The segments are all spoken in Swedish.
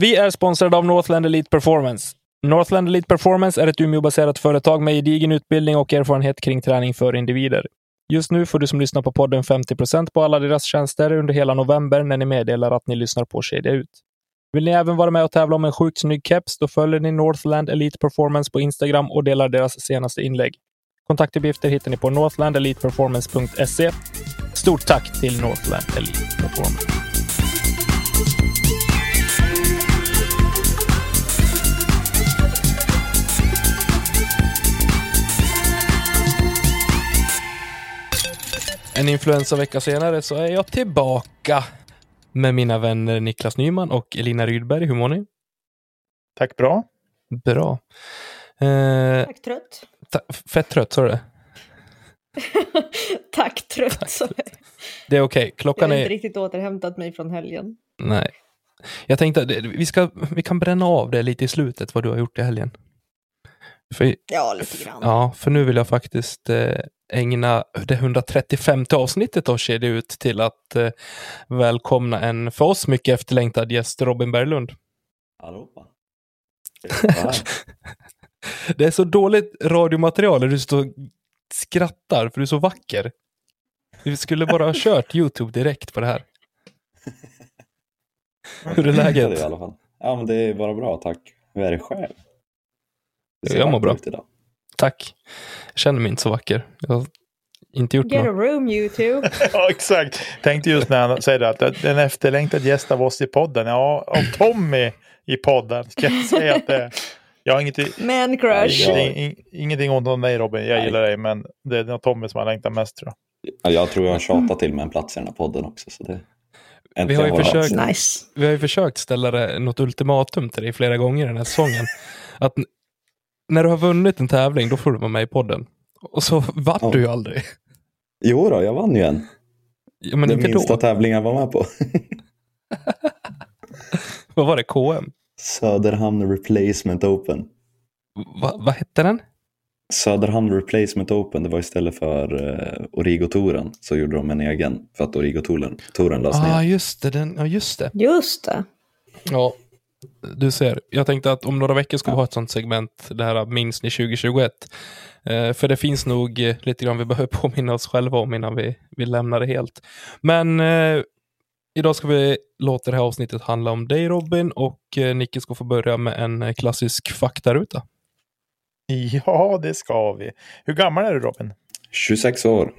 Vi är sponsrade av Northland Elite Performance. Northland Elite Performance är ett Umeå-baserat företag med gedigen utbildning och erfarenhet kring träning för individer. Just nu får du som lyssnar på podden 50% på alla deras tjänster under hela november när ni meddelar att ni lyssnar på Kedja Ut. Vill ni även vara med och tävla om en sjukt snygg keps, då följer ni Northland Elite Performance på Instagram och delar deras senaste inlägg. Kontaktuppgifter hittar ni på northlandeliteperformance.se. Stort tack till Northland Elite Performance. En influensavecka senare så är jag tillbaka med mina vänner Niklas Nyman och Elina Rydberg. Hur mår ni? Tack bra. Bra. Eh, Tack trött. ta- fett trött, sa du det? Tack trött. jag. Det är okej. Jag Klockan har inte är... riktigt återhämtat mig från helgen. Nej. Jag tänkte att vi, ska, vi kan bränna av det lite i slutet, vad du har gjort i helgen. För, Ja, lite grann. ja, för nu vill jag faktiskt eh, ägna det 135 avsnittet av Kedja ut till att eh, välkomna en för oss mycket efterlängtad gäst, Robin Berglund. Allihopa. Det är så dåligt radiomaterial när du står och skrattar, för du är så vacker. Vi skulle bara ha kört YouTube direkt på det här. Hur är läget? Ja, men det är bara bra, tack. Hur är det själv? Det Jag mår bra. idag. Tack. Jag känner mig inte så vacker. Jag har inte gjort Get a något. room you two. Ja, exakt. Tänkte just när han säger att det är en efterlängtad gäst av oss i podden. Ja, av Tommy i podden ska jag säga att det jag har inget, Man crush. Ingenting, in, ingenting ont om dig Robin. Jag Nej. gillar dig, men det är nog Tommy som har längtat mest tror jag. Ja, jag tror jag har tjatat till mig en plats i den här podden också. Så det... Vi har ju försökt-. Nice. Vi har ju försökt ställa det, något ultimatum till dig flera gånger den här säsongen. Att när du har vunnit en tävling, då får du vara med i podden. Och så vart Ja. du ju aldrig. Jo då, jag vann ju en. Ja, men Den inte minsta då. tävlingen jag var med på. Vad var det? KM? Söderhamn Replacement Open. Va, vad hette den? Söderhamn Replacement Open, det var istället för uh, Origo-touren så gjorde de en egen för att Origo-touren touren lades Ja, ah, ner. just det. Den, ja, just det. Just det. Ja, du ser. Jag tänkte att om några veckor ska vi ha ett sånt segment, det här minns ni 2021. Eh, för det finns nog eh, lite grann vi behöver påminna oss själva om innan vi, vi lämnar det helt. Men eh, idag ska vi låta det här avsnittet handla om dig Robin och eh, Nicke ska få börja med en eh, klassisk faktaruta. Ja, det ska vi. Hur gammal är du Robin? 26 år.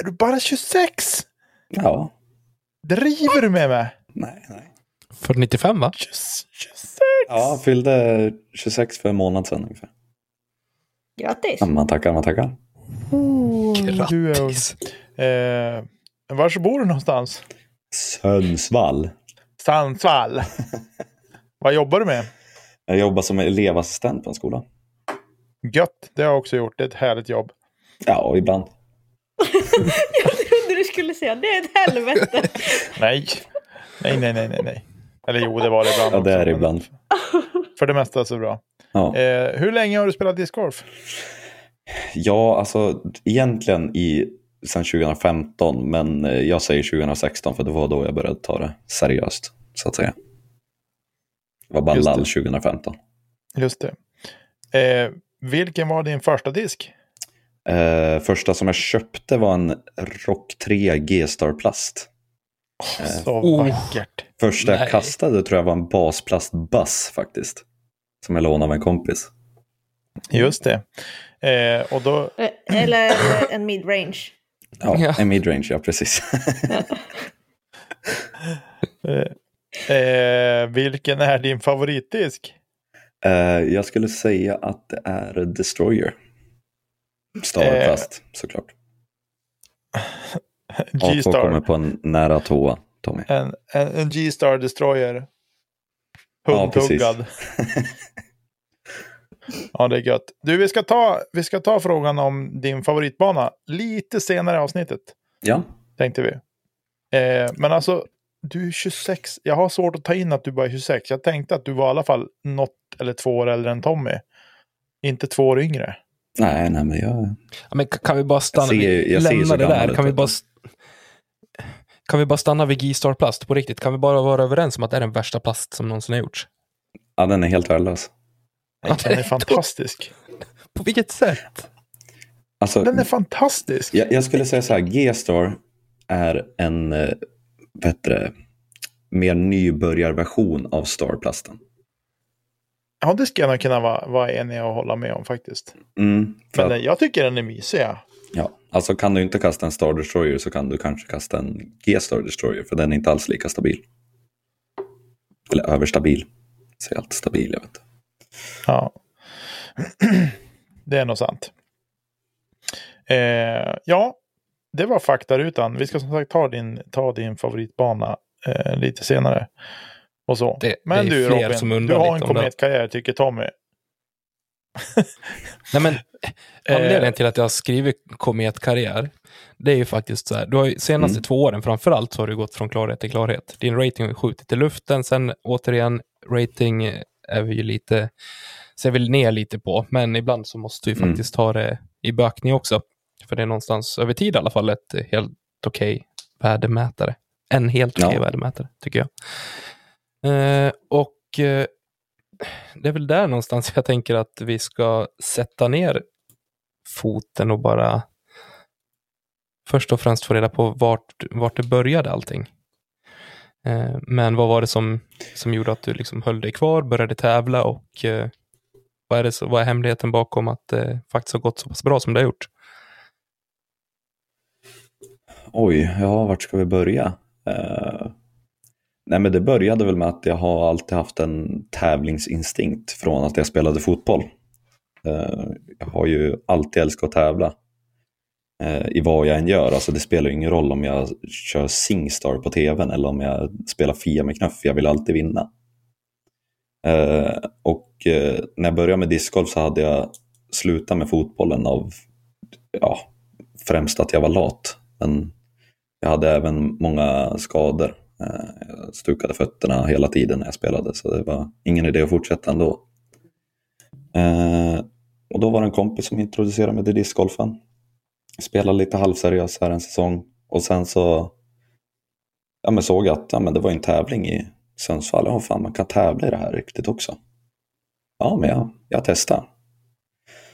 Är du bara 26? Ja, Driver du med mig? nej, nej. För 95 va? 26? Ja, jag fyllde 26 för en månad sedan ungefär. Grattis. Ja, man tackar, man tackar. Du är ung. Grattis! Eh, var bor du någonstans? Sundsvall. Sundsvall. Vad jobbar du med? Jag jobbar som elevassistent på en skola. Gött, det har jag också gjort. Det är ett härligt jobb. Ja, ibland. Jag trodde du skulle säga det är ett helvete. Nej. Nej, nej, nej, nej, nej. Eller jo, det var det ibland Ja, det är det ibland. För det mesta så bra. Ja. Eh, hur länge har du spelat discgolf? ja, alltså egentligen i, sedan 2015, men eh, jag säger 2016 för det var då jag började ta det seriöst, så att säga. Det var bara Just lall 2015. Just det. Eh, vilken var din första disk? Eh, första som jag köpte var en Rock 3 G-Star Plast. Eh, Så Oh. vackert. Första Nej. jag kastade tror jag var en basplastbass faktiskt. Som jag lånade av en kompis. Just det. Eh, och då, Eh, Eller en midrange. Ja, Ja. en midrange, ja precis. eh, eh, vilken är din favoritdisk? Eh, jag skulle säga att det är Destroyer. Starplast, såklart. Ja, två kommer G-Star. på en nära tvåa, Tommy. En, en, en G-Star Destroyer. Ja, precis. Hundtuggad. Ja, det är gött. Du, vi ska, ta, vi ska ta frågan om din favoritbana lite senare i avsnittet. Ja, Tänkte vi. Eh, men alltså, du är 26. Jag har svårt att ta in att du bara är 26. Jag tänkte att du var i alla fall något eller två år äldre än Tommy. Inte två år yngre. nej, nej, men jag... Ja, men kan vi bara stanna? Jag ser- jag så det där. Kan vi bara... Kan vi bara stanna vid G-Star Plast på riktigt? Kan vi bara vara överens om att det är den värsta plast som någonsin har gjorts? Ja, den är helt värdelös. Nej, Den är fantastisk. På vilket sätt? Alltså, Den är fantastisk. jag, jag skulle säga så här, G-Star är en eh, bättre, mer nybörjarversion av Starplasten. Ja, det ska jag nog kunna vara, vara enig och hålla med om faktiskt. Mm, för Men att, jag tycker den är mysig. Ja. Ja, alltså kan du inte kasta en Star Destroyer så kan du kanske kasta en G-Star Destroyer för den är inte alls lika stabil. Eller överstabil. Säg allt stabil, jag vet inte. Ja. det är nog sant. Eh, ja, det var faktarutan. Vi ska som sagt ta din, ta din favoritbana eh, lite senare. Och så. Det- Men det är du Robin, som du har en om det. kometkarriär tycker Tommy. Nej, men anledningen till att jag har skrivit kometkarriär, det är ju faktiskt så här. Du har ju senaste Mm. två åren framförallt så har du gått från klarhet till klarhet. Din rating har ju skjutit i luften. Sen återigen, rating är vi ju lite, ser väl ner lite på, men ibland så måste vi Mm. faktiskt ta det i bökning också. För det är någonstans över tid i alla fall ett helt okej värdemätare. En helt okej Ja. värdemätare, tycker jag. Eh, och eh, det är väl där någonstans jag tänker att vi ska sätta ner foten och bara först och främst få reda på vart, vart det började allting. Eh, men vad var det som, som gjorde att du liksom höll dig kvar, började tävla och eh, vad, är det, vad är hemligheten bakom att det faktiskt har gått så pass bra som det har gjort? Oj, ja, vart ska vi börja? Eh, nej, men det började väl med att jag har alltid haft en tävlingsinstinkt från att jag spelade fotboll. Eh, jag har ju alltid älskat att tävla eh, i vad jag än gör. Alltså det spelar ju ingen roll om jag kör Singstar på tvn eller om jag spelar Fia med knuff. Jag vill alltid vinna. Eh, och när jag började med discgolf så hade jag slutat med fotbollen av ja, främst att jag var lat. Men jag hade även många skador. Eh, jag stukade fötterna hela tiden när jag spelade så det var ingen idé att fortsätta ändå. Eh, och då var det en kompis som introducerade mig till discgolfen. Spelade lite halvseriöst här en säsong och sen så ja, men såg jag att ja, men det var en tävling i Sundsvall. Ja, fan man kan tävla i det här riktigt också. Ja, men jag, jag testade.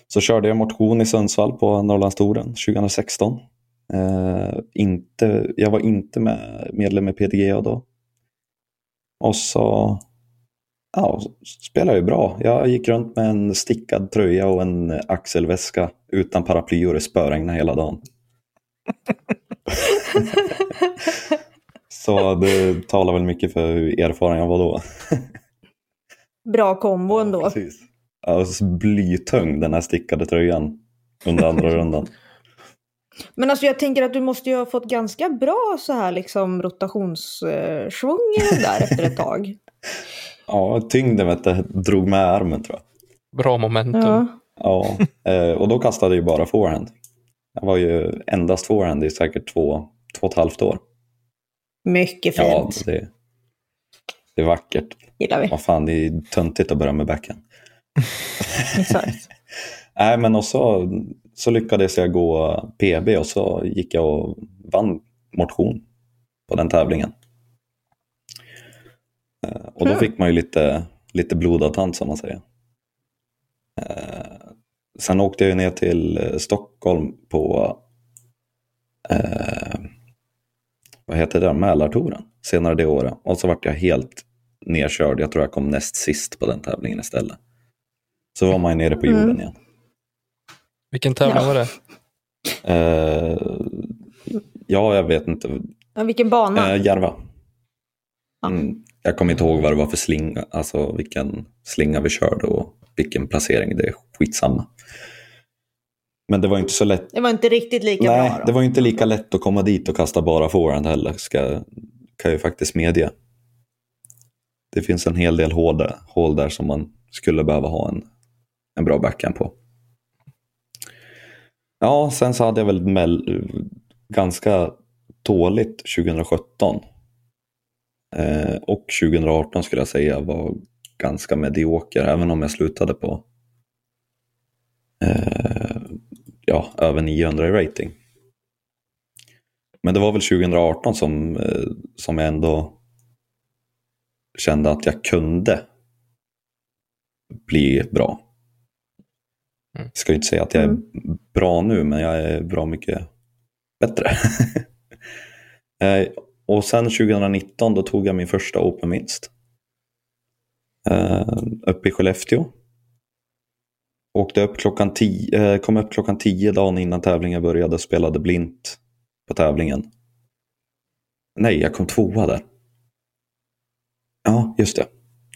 Så körde jag motion i Sundsvall på Norrlandstouren 2016. Eh, inte, jag var inte med, medlem i PDGA då. Och så ja, spelade jag bra. Jag gick runt med en stickad tröja och en axelväska utan paraply och det spöregnade hela dagen. så det talar väl mycket för hur erfaren jag var då. Bra kombo ändå. Precis. Ja, så blytung den här stickade tröjan under andra rundan. Men alltså jag tänker att du måste ju ha fått ganska bra så här liksom rotationssvung där efter ett tag. Ja, tyngden vet du, drog med armen tror jag. Bra momentum. Ja. Ja, eh, och då kastade jag ju bara forehand. Jag var ju endast forehand i säkert två, två och ett halvt år. Mycket Ja, fint. det, det är vackert. Gillar vi. Vad fan, det är töntigt att börja med backhand. Exakt. Nej, men och så, lyckades jag gå PB och så gick jag och vann motion på den tävlingen. Eh, Och då Hmm. fick man ju lite, lite blodad tand som man säger. Eh, Sen åkte jag ner till eh, Stockholm på eh, vad heter det? Mälartouren senare det året. Och så vart jag helt nedkörd. Jag tror jag kom näst sist på den tävlingen istället. Så var man ju nere på jorden Mm. igen. Vilken tävling Ja. var det? Eh, ja, jag vet inte. Ja, vilken bana. Eh, Järva. Ja. Mm, jag kommer inte ihåg vad det var för slinga, alltså vilken slinga vi körde och vilken placering. Det är skitsamma. Men det var inte så lätt. Det var inte riktigt lika Nej, bra då. det var inte lika lätt att komma dit och kasta bara forehand heller, ska, kan jag ju faktiskt medge. Det finns en hel del hål där, hål där som man skulle behöva ha en, en bra backhand på. Ja, sen så hade jag väl mell, ganska dåligt 2017. Eh, och 2018 skulle jag säga var ganska medioker, även om jag slutade på eh, ja, över 900 i rating. Men det var väl 2018 som, eh, som jag ändå kände att jag kunde bli bra. Mm. Jag ska ju inte säga att jag är Mm. bra nu, men jag är bra mycket bättre. Eh, och sen 2019 då tog jag min första Open-vinst. Eh, uppe i Skellefteå. Åkte upp klockan tio, eh, kom upp klockan 10 dagen innan tävlingen började och spelade blint på tävlingen. Nej, jag kom tvåa där. Ja, just det.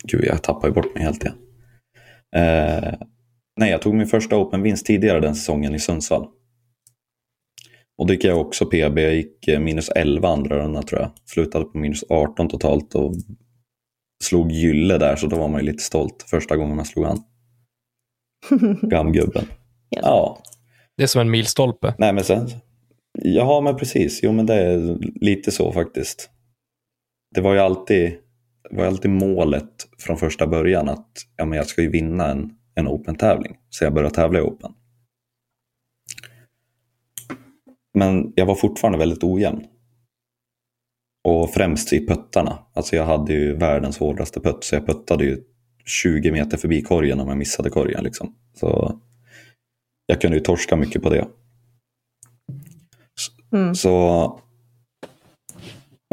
Gud, jag tappar ju bort mig helt igen. Nej, jag tog min första Open-vinst tidigare den säsongen i Sundsvall. Och då gick jag också PB, jag gick eh, minus 11 andra rundan tror jag. Slutade på minus 18 totalt och slog gylle där så då var man ju lite stolt första gången man slog an. Gamgubben. Ja. Ja, Det är som en milstolpe. nej men sen. Ja men precis, jo men det är lite så faktiskt. Det var ju alltid, det var alltid målet från första början att ja, men jag ska ju vinna en, en Open-tävling. Så jag började tävla i Open. Men jag var fortfarande väldigt ojämn. Och främst i puttarna. Alltså jag hade ju världens hårdaste putt så jag puttade ju 20 meter förbi korgen om jag missade korgen. Liksom. Så jag kunde ju torska mycket på det. Mm. Så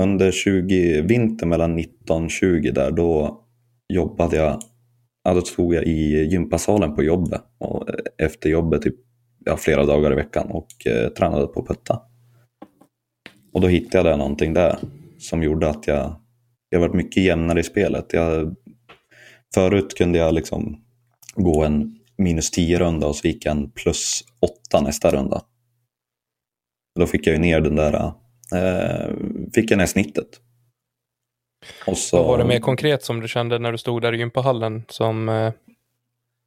under 20, vintern mellan 19 och 20 där, då jobbade jag, ja, då stod jag i gympasalen på jobbet. Och eh, efter jobbet typ, ja, flera dagar i veckan och eh, tränade på putta. Och då hittade jag någonting där som gjorde att jag, jag varit mycket jämnare i spelet. Jag, förut kunde jag liksom gå en minus 10 runda och så gick jag en plus 8 nästa runda. Då fick jag ju ner den där, eh, fick jag ner snittet. Och så, Vad var det mer konkret som du kände när du stod där i gympahallen som, eh,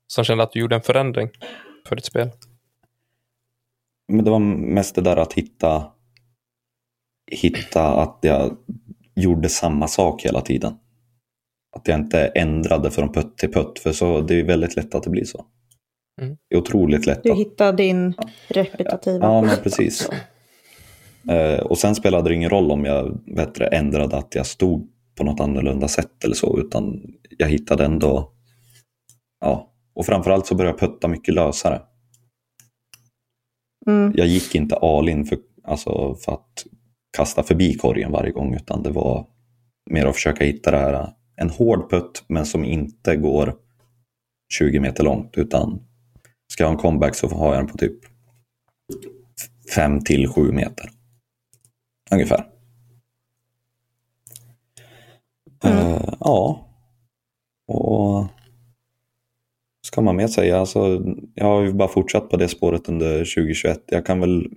som kände att du gjorde en förändring för ditt spel? Men det var mest det där att hitta, hitta att jag gjorde samma sak hela tiden. Att jag inte ändrade från putt till putt, för så, det är väldigt lätt att det blir så. Mm. Det är otroligt lätt. Du hittar din repetitiva Ja, men precis. Eh, och sen spelade det ingen roll om jag bättre ändrade att jag stod på något annorlunda sätt eller så, utan jag hittade ändå, ja, och framförallt så började jag putta mycket lösare. Mm. Jag gick inte all in för, alltså, för att kasta förbi korgen varje gång, utan det var mer att försöka hitta det här, en hård putt men som inte går 20 meter långt, utan ska jag ha en comeback så har jag den på typ 5 till 7 meter. Ungefär. Mm. Eh, ja. Och ska man mer säga, alltså, jag har ju bara fortsatt på det spåret under 2021. Jag kan väl,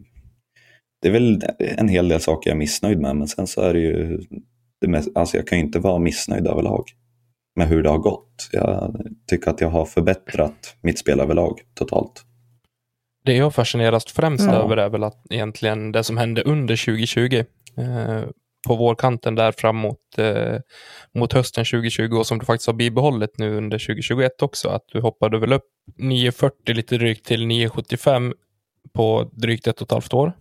det är väl en hel del saker jag är missnöjd med, men sen så är det ju, det mest, alltså jag kan ju inte vara missnöjd överlag med hur det har gått. Jag tycker att jag har förbättrat mitt spel överlag totalt. Det jag fascineras främst Mm. över är väl att egentligen det som hände under 2020 eh, på vårkanten där fram mot, eh, mot hösten 2020 och som du faktiskt har bibehållit nu under 2021 också. Att du hoppade väl upp 940 lite drygt till 975 på drygt ett och ett halvt år.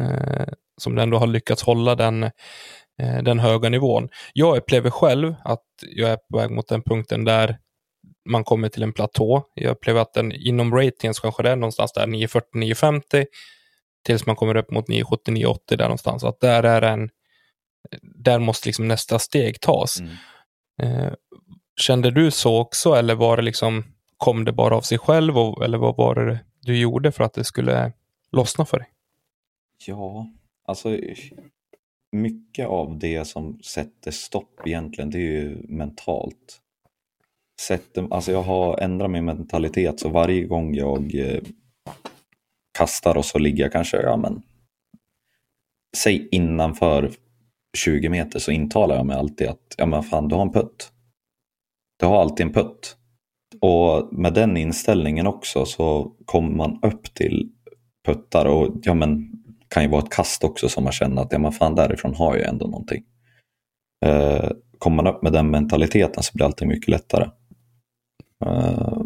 Eh, som du ändå har lyckats hålla den, eh, den höga nivån. Jag upplever själv att jag är på väg mot den punkten där man kommer till en platå. Jag upplever att den inom ratingen kanske det är någonstans där 940-950 tills man kommer upp mot 970-980 där någonstans. Att där är en där måste liksom nästa steg tas. Mm. Eh, kände du så också eller var det liksom kom det bara av sig själv och, eller vad var det du gjorde för att det skulle lossna för dig? Ja, alltså mycket av det som sätter stopp egentligen, det är ju mentalt. Sätter, alltså jag har ändrat min mentalitet så varje gång jag eh, kastar och så ligger jag kanske, ja men, säg innanför 20 meter så intalar jag mig alltid att, ja men fan du har en putt. Du har alltid en putt. Och med den inställningen också så kommer man upp till puttar och ja men kan ju vara ett kast också som man känner att ja men fan därifrån har jag ändå någonting. Eh, kommer man upp med den mentaliteten så blir allting mycket lättare. Eh,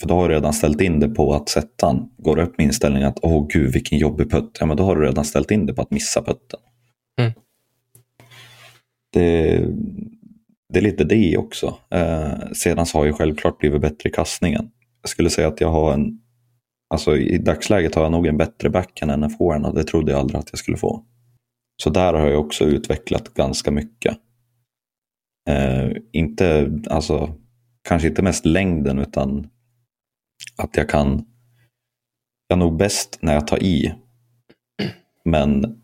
För då har du redan ställt in det på att sätta den. Går du upp med inställningen att åh gud vilken jobbig putt. Ja men då har du redan ställt in det på att missa putten. Mm. Det, det är lite det också. Eh, sedan så har jag självklart blivit bättre i kastningen. Jag skulle säga att jag har en, alltså i dagsläget har jag nog en bättre backhand än en forehand och det trodde jag aldrig att jag skulle få. Så där har jag också utvecklat ganska mycket. Eh, inte, alltså, kanske inte mest längden utan att jag kan, jag är nog bäst när jag tar i. Men,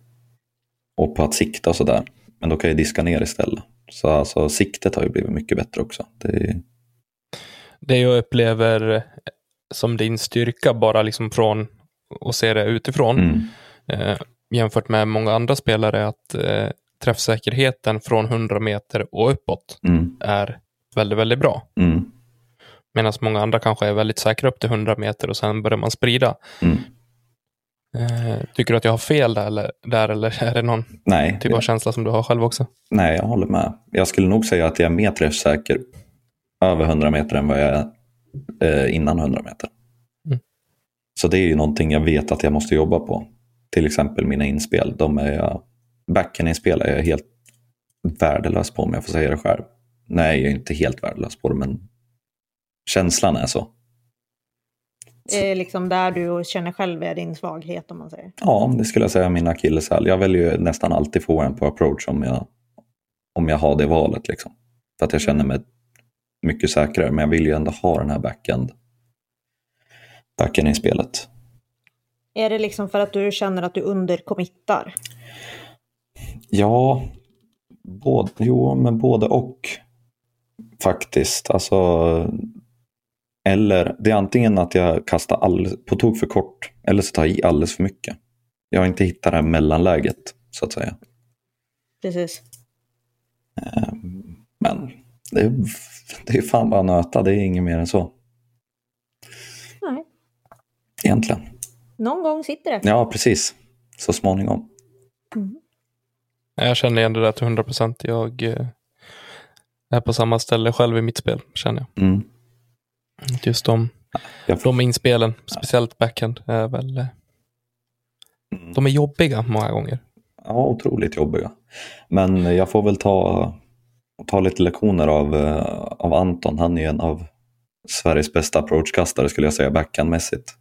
och på att sikta och sådär. Men då kan jag diska ner istället. Så alltså, siktet har ju blivit mycket bättre också. Det är, Det jag upplever som din styrka bara liksom från att se det utifrån mm, eh, jämfört med många andra spelare är att eh, träffsäkerheten från 100 meter och uppåt mm, är väldigt, väldigt bra. mm, Medan många andra kanske är väldigt säkra upp till 100 meter och sen börjar man sprida. mm. Eh, tycker du att jag har fel där eller, där, eller är det någon Nej, typ av känsla som du har själv också? nej, jag håller med. Jag skulle nog säga att jag är mer träffsäker över 100 meter än vad jag är eh, innan 100 meter. Mm. Så det är ju någonting jag vet att jag måste jobba på. Till exempel mina inspel. De är jag, backeninspel är jag helt värdelös på om jag får säga det själv. Nej, jag är inte helt värdelös på det, men känslan är så. Det är liksom där du känner själv är din svaghet om man säger. Ja, det skulle jag säga är min akilleshäl. Jag väljer ju nästan alltid forehand på approach om jag, om jag har det valet. Liksom. För att jag känner mig mycket säkrare, men jag vill ju ändå ha den här backhand, backhand i spelet. Är det liksom för att du känner att du underkommittar? Ja, både, jo, men både och faktiskt. Alltså, eller det är antingen att jag kastar all, på tok för kort eller så tar jag i alldeles för mycket. Jag har inte hittat det här mellanläget så att säga. Precis. Men det är, det är fan bara nöta, det är inget mer än så. Nej. Egentligen. Någon gång sitter det. Ja, precis. Så småningom. Jag känner igen det där till 100 procent. Jag eh, är på samma ställe själv i mitt spel, känner jag. Mm. Just de, Jag, de inspelen, speciellt backhand, är väl... eh, Mm. De är jobbiga många gånger. ja, otroligt jobbiga. Men jag får väl ta, ta lite lektioner av, eh, av Anton. Han är ju en av Sveriges bästa approachkastare skulle jag säga, backhandmässigt.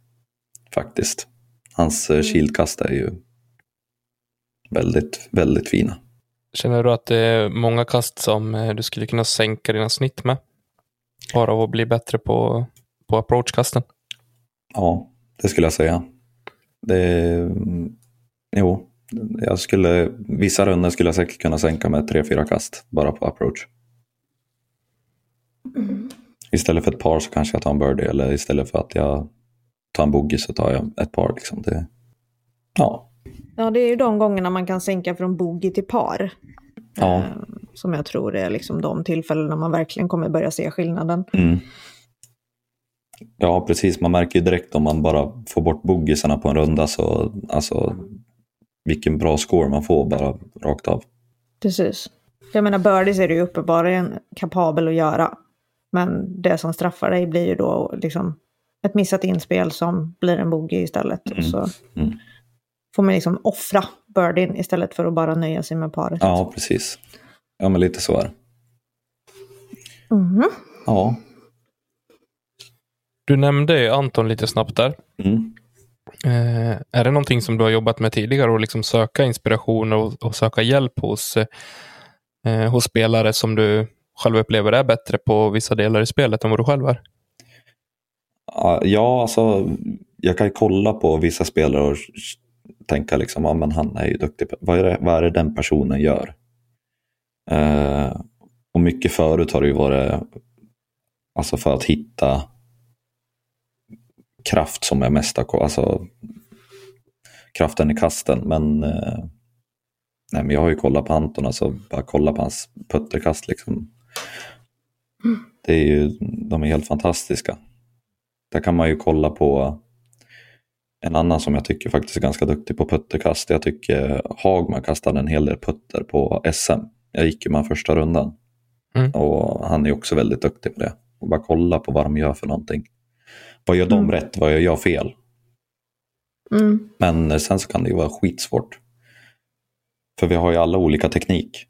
Faktiskt. Hans mm. shieldkast är ju väldigt, väldigt fina. Känner du att det är många kast som eh, du skulle kunna sänka dina snitt med? Bara av att bli bättre på, på approachkasten? Ja, det skulle jag säga. Det, jo, jag skulle, vissa runder skulle jag säkert kunna sänka med 3-4 kast bara på approach. Istället för ett par så kanske jag tar en birdie eller istället för att jag tar en bogey så tar jag ett par. Liksom. Det, ja, Ja, det är ju de gångerna man kan sänka från bogey till par. Ja. Eh, som jag tror är liksom de tillfällena man verkligen kommer börja se skillnaden. Mm. Ja, precis. Man märker ju direkt om man bara får bort boggisarna på en runda så alltså vilken bra score man får bara rakt av. Precis. Jag menar, birdies är du ju uppenbarligen kapabel att göra. Men det som straffar dig blir ju då liksom ett missat inspel som blir en bogey istället. Mm. Och så Mm. Får man liksom offra birdien istället för att bara nöja sig med paret. Ja, precis. Ja, men lite så är det. Mhm. Ja. Du nämnde ju Anton lite snabbt där. Mm. Eh, är det någonting som du har jobbat med tidigare och liksom söka inspiration och, och söka hjälp hos, eh, hos spelare som du själv upplever är bättre på vissa delar i spelet än vad du själv är? Ja, alltså jag kan ju kolla på vissa spelare och tänka liksom, ja men han är ju duktig. Vad, är det, vad är det den personen gör? Eh, och mycket förut har det ju varit alltså för att hitta kraft som är mesta, alltså kraften i kasten. Men, eh, nej, men jag har ju kollat på Anton, alltså bara kolla på hans putterkast liksom. Det är ju, de är helt fantastiska. Där kan man ju kolla på en annan som jag tycker faktiskt är ganska duktig på putterkast. Jag tycker Hagman kastade en hel del putter på SM. Jag gick ju med första rundan. Mm. Och han är också väldigt duktig på det. Och bara kolla på vad de gör för någonting. Vad gör de Mm. rätt? Vad gör jag fel? Mm. Men eh, sen så kan det ju vara skitsvårt. För vi har ju alla olika teknik.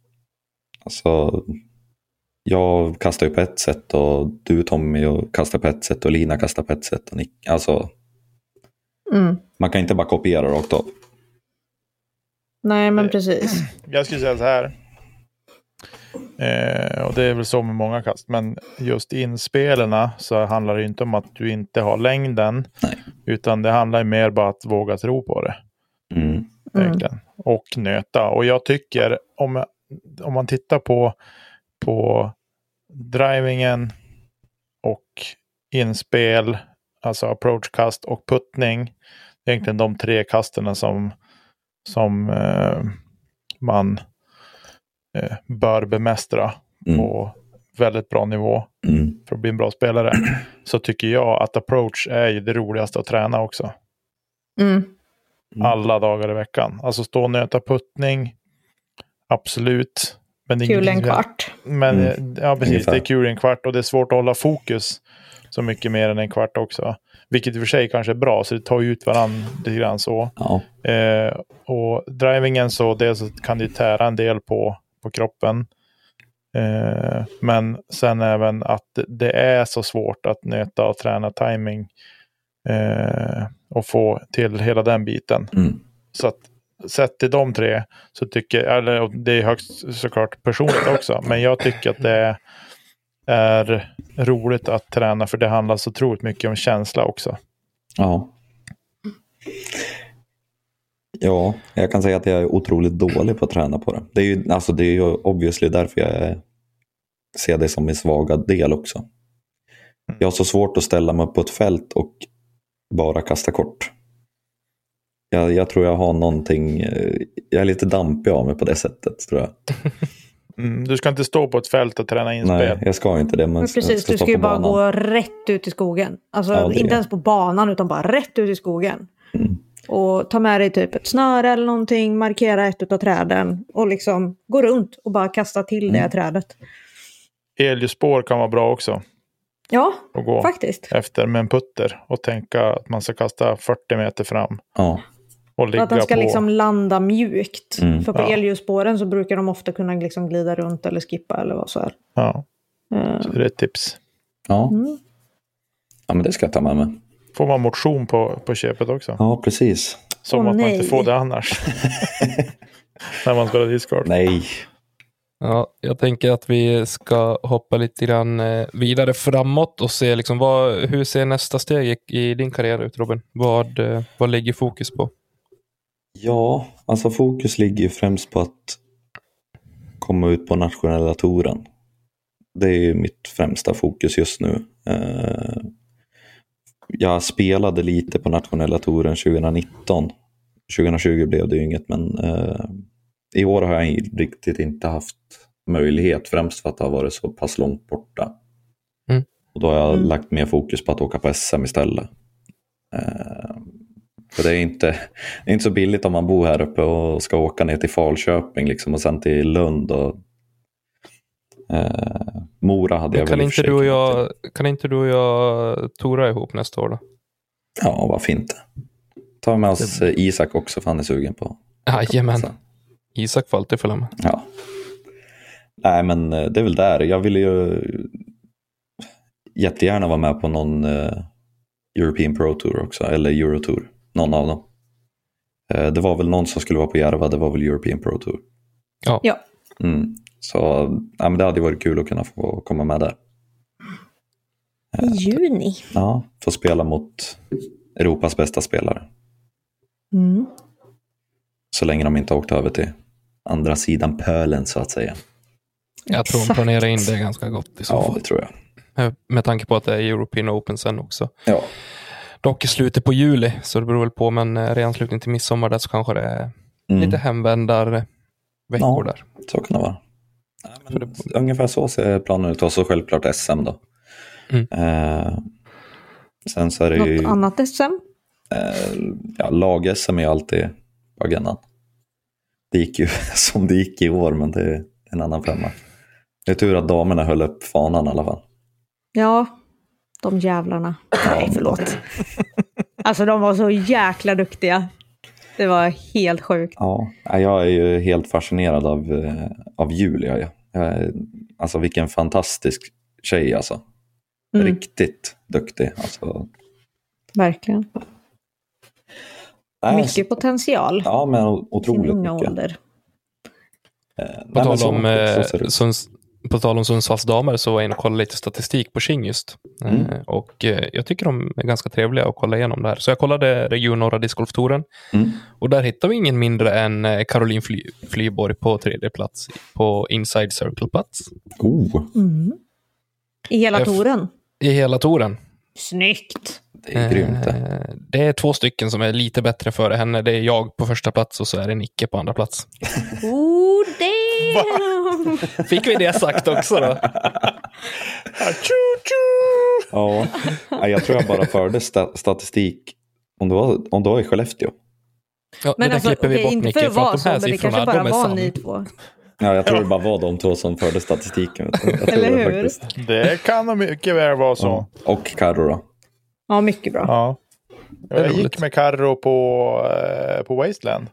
Alltså, jag kastar ju på ett sätt och du Tommy kastar på ett sätt och Lina kastar på ett sätt. Och Nick. Alltså, Mm. man kan inte bara kopiera rakt av. Nej, men Eh, precis. Jag skulle säga så här. Eh, och det är väl så med många kast. Men just inspelarna så handlar det inte om att du inte har längden. Nej. Utan det handlar ju mer bara att våga tro på det. Mm. Egentligen. Och nöta. Och jag tycker om, om man tittar på, på drivingen och inspel, alltså approachkast och puttning. Det är egentligen de tre kasterna som, som eh, man eh, bör bemästra Mm. på väldigt bra nivå Mm. för att bli en bra spelare. Så tycker jag att approach är ju det roligaste att träna också. Mm. Mm. Alla dagar i veckan. Alltså stå och nöta puttning. Absolut. Men det är Kul en kvart. Men Mm. eh, ja, precis. Ungefär. Det är kul en kvart och det är svårt att hålla fokus så mycket mer än en kvart också. Vilket i och för sig kanske är bra, så det tar ju ut varandra lite grann så. Ja. Eh, och drivingen så dels kan det tära en del på, på kroppen. Eh, men sen även att det- det är så svårt att nöta och träna timing eh, och få till hela den biten. Mm. Så att sett till de tre så tycker jag, eller det är högst såklart personligt också, men jag tycker att det är roligt att träna för det handlar så otroligt mycket om känsla också. Ja. Ja, jag kan säga att jag är otroligt dålig på att träna på det. Det är ju, alltså det är ju obviously därför jag är, ser det som min svaga del också. Jag har så svårt att ställa mig på ett fält och bara kasta kort. Jag, jag tror jag har någonting, eh, jag är lite dampig av mig på det sättet tror jag. Mm, du ska inte stå på ett fält och träna inspel. Nej, jag ska inte det. Men Men precis, ska du ska ju bara banan. gå rätt ut i skogen. Alltså Ja, det inte det. ens på banan utan bara rätt ut i skogen. Mm. Och ta med dig typ ett snöre eller någonting, markera ett av träden och liksom gå runt och bara kasta till det Mm. trädet. Elljusspår kan vara bra också Ja, att gå faktiskt. efter med en putter och tänka att man ska kasta 40 meter fram Ja, och ligga Att den ska på. liksom landa mjukt. Mm. För på Ja. elljusspåren så brukar de ofta kunna liksom glida runt eller skippa eller vad så är. Ja, Eh, så det är ett tips. ja. Mm. ja men det ska jag ta med mig. Får man motion på, på köpet också. Ja, precis. Som Åh, att man nej. inte får det annars. När man spelar discard. Nej. Ja, jag tänker att vi ska hoppa lite grann eh, vidare framåt och se liksom vad, hur ser nästa steg i, din karriär ut Robin? Vad, eh, vad ligger fokus på? Ja, alltså fokus ligger ju främst på att komma ut på nationella touren. Det är ju mitt främsta fokus just nu. Eh, Jag spelade lite på nationella touren 2019. 2020 blev det ju inget, men eh, i år har jag riktigt inte haft möjlighet, främst för att det har varit så pass långt borta. Mm. Och då har jag lagt mer fokus på att åka på SM istället. För det är, inte, det är inte så billigt om man bor här uppe och ska åka ner till Falköping liksom, och sen till Lund. Och, eh, Mora hade jag Kan väl inte, du och jag, kan inte du och jag tora ihop nästa år då? Ja, varför inte? Ta med oss eh, Isak också för han är sugen på. Jajamän. Isak får alltid följa med. Ja. Nej, men eh, det är väl där. Jag ville ju jättegärna vara med på någon eh, European Pro Tour också, eller Eurotour. Någon av dem. Eh, det var väl någon som skulle vara på Järva, det var väl European Pro Tour. Ja. Ja. Mm. Så ja, men det hade varit kul att kunna få komma med där. I juni. Ja, få spela mot Europas bästa spelare. Mm. Så länge de inte åkt över till andra sidan pölen så att säga. Jag tror de planerar in det ganska gott i så Ja, fall. det tror jag. Eh, Med tanke på att det är European Open sen också. Ja, Dock i slutet på juli, så det beror väl på, men eh, i anslutning till midsommar där så kanske det är mm. lite hemvändarveckor Ja. där. så kan det vara. Nej, men ungefär så ser planen ut. Och så självklart SM då. Mm. Eh, sen så är det ju Något annat SM? eh, ja, lag-SM är ju alltid på agendan. Det gick ju som det gick i år, men det är en annan femma. Det är tur att damerna höll upp fanan i alla fall. Ja, De jävlarna. Nej, förlåt. Alltså de var så jäkla duktiga. Det var helt sjukt. Ja, jag är ju helt fascinerad av, eh, av Julia. Är- alltså vilken fantastisk tjej alltså. Mm. Riktigt duktig. Alltså, Verkligen. nej, Mycket potential. Ja, men otroligt mycket. ålder. Eh, På, tal om, så eh. Sunds, på tal om Sundsvalls damer så var jag inne och kollade lite statistik på King just. Mm. Eh, och eh, jag tycker de är ganska trevliga att kolla igenom det här. Så jag kollade Region Norra Discgolftouren Mm. och där hittar vi ingen mindre än eh, Caroline Fly, Flyborg på tredje plats på Inside Circle-plats Oh, Mm. I hela touren. i hela touren. Snyggt! det är grymt det. Eh, Det är två stycken som är lite bättre före henne. Det är jag på första plats och så är det Nicke på andra plats. Oh, Fick vi det sagt också då? Ja, jag tror jag bara förde sta- statistik om det var, om det var i Skellefteå. Ja, Men det alltså, klipper vi bort inte för att för vara att så, de här men det kanske bara de är var ni sann. två. Ja, jag tror det bara var de två som förde statistiken. Eller det hur? faktiskt. Det kan nog mycket väl vara så. Ja. Och Carro då. Ja, mycket bra. Ja. Jag gick med Carro på, eh, på Wasteland.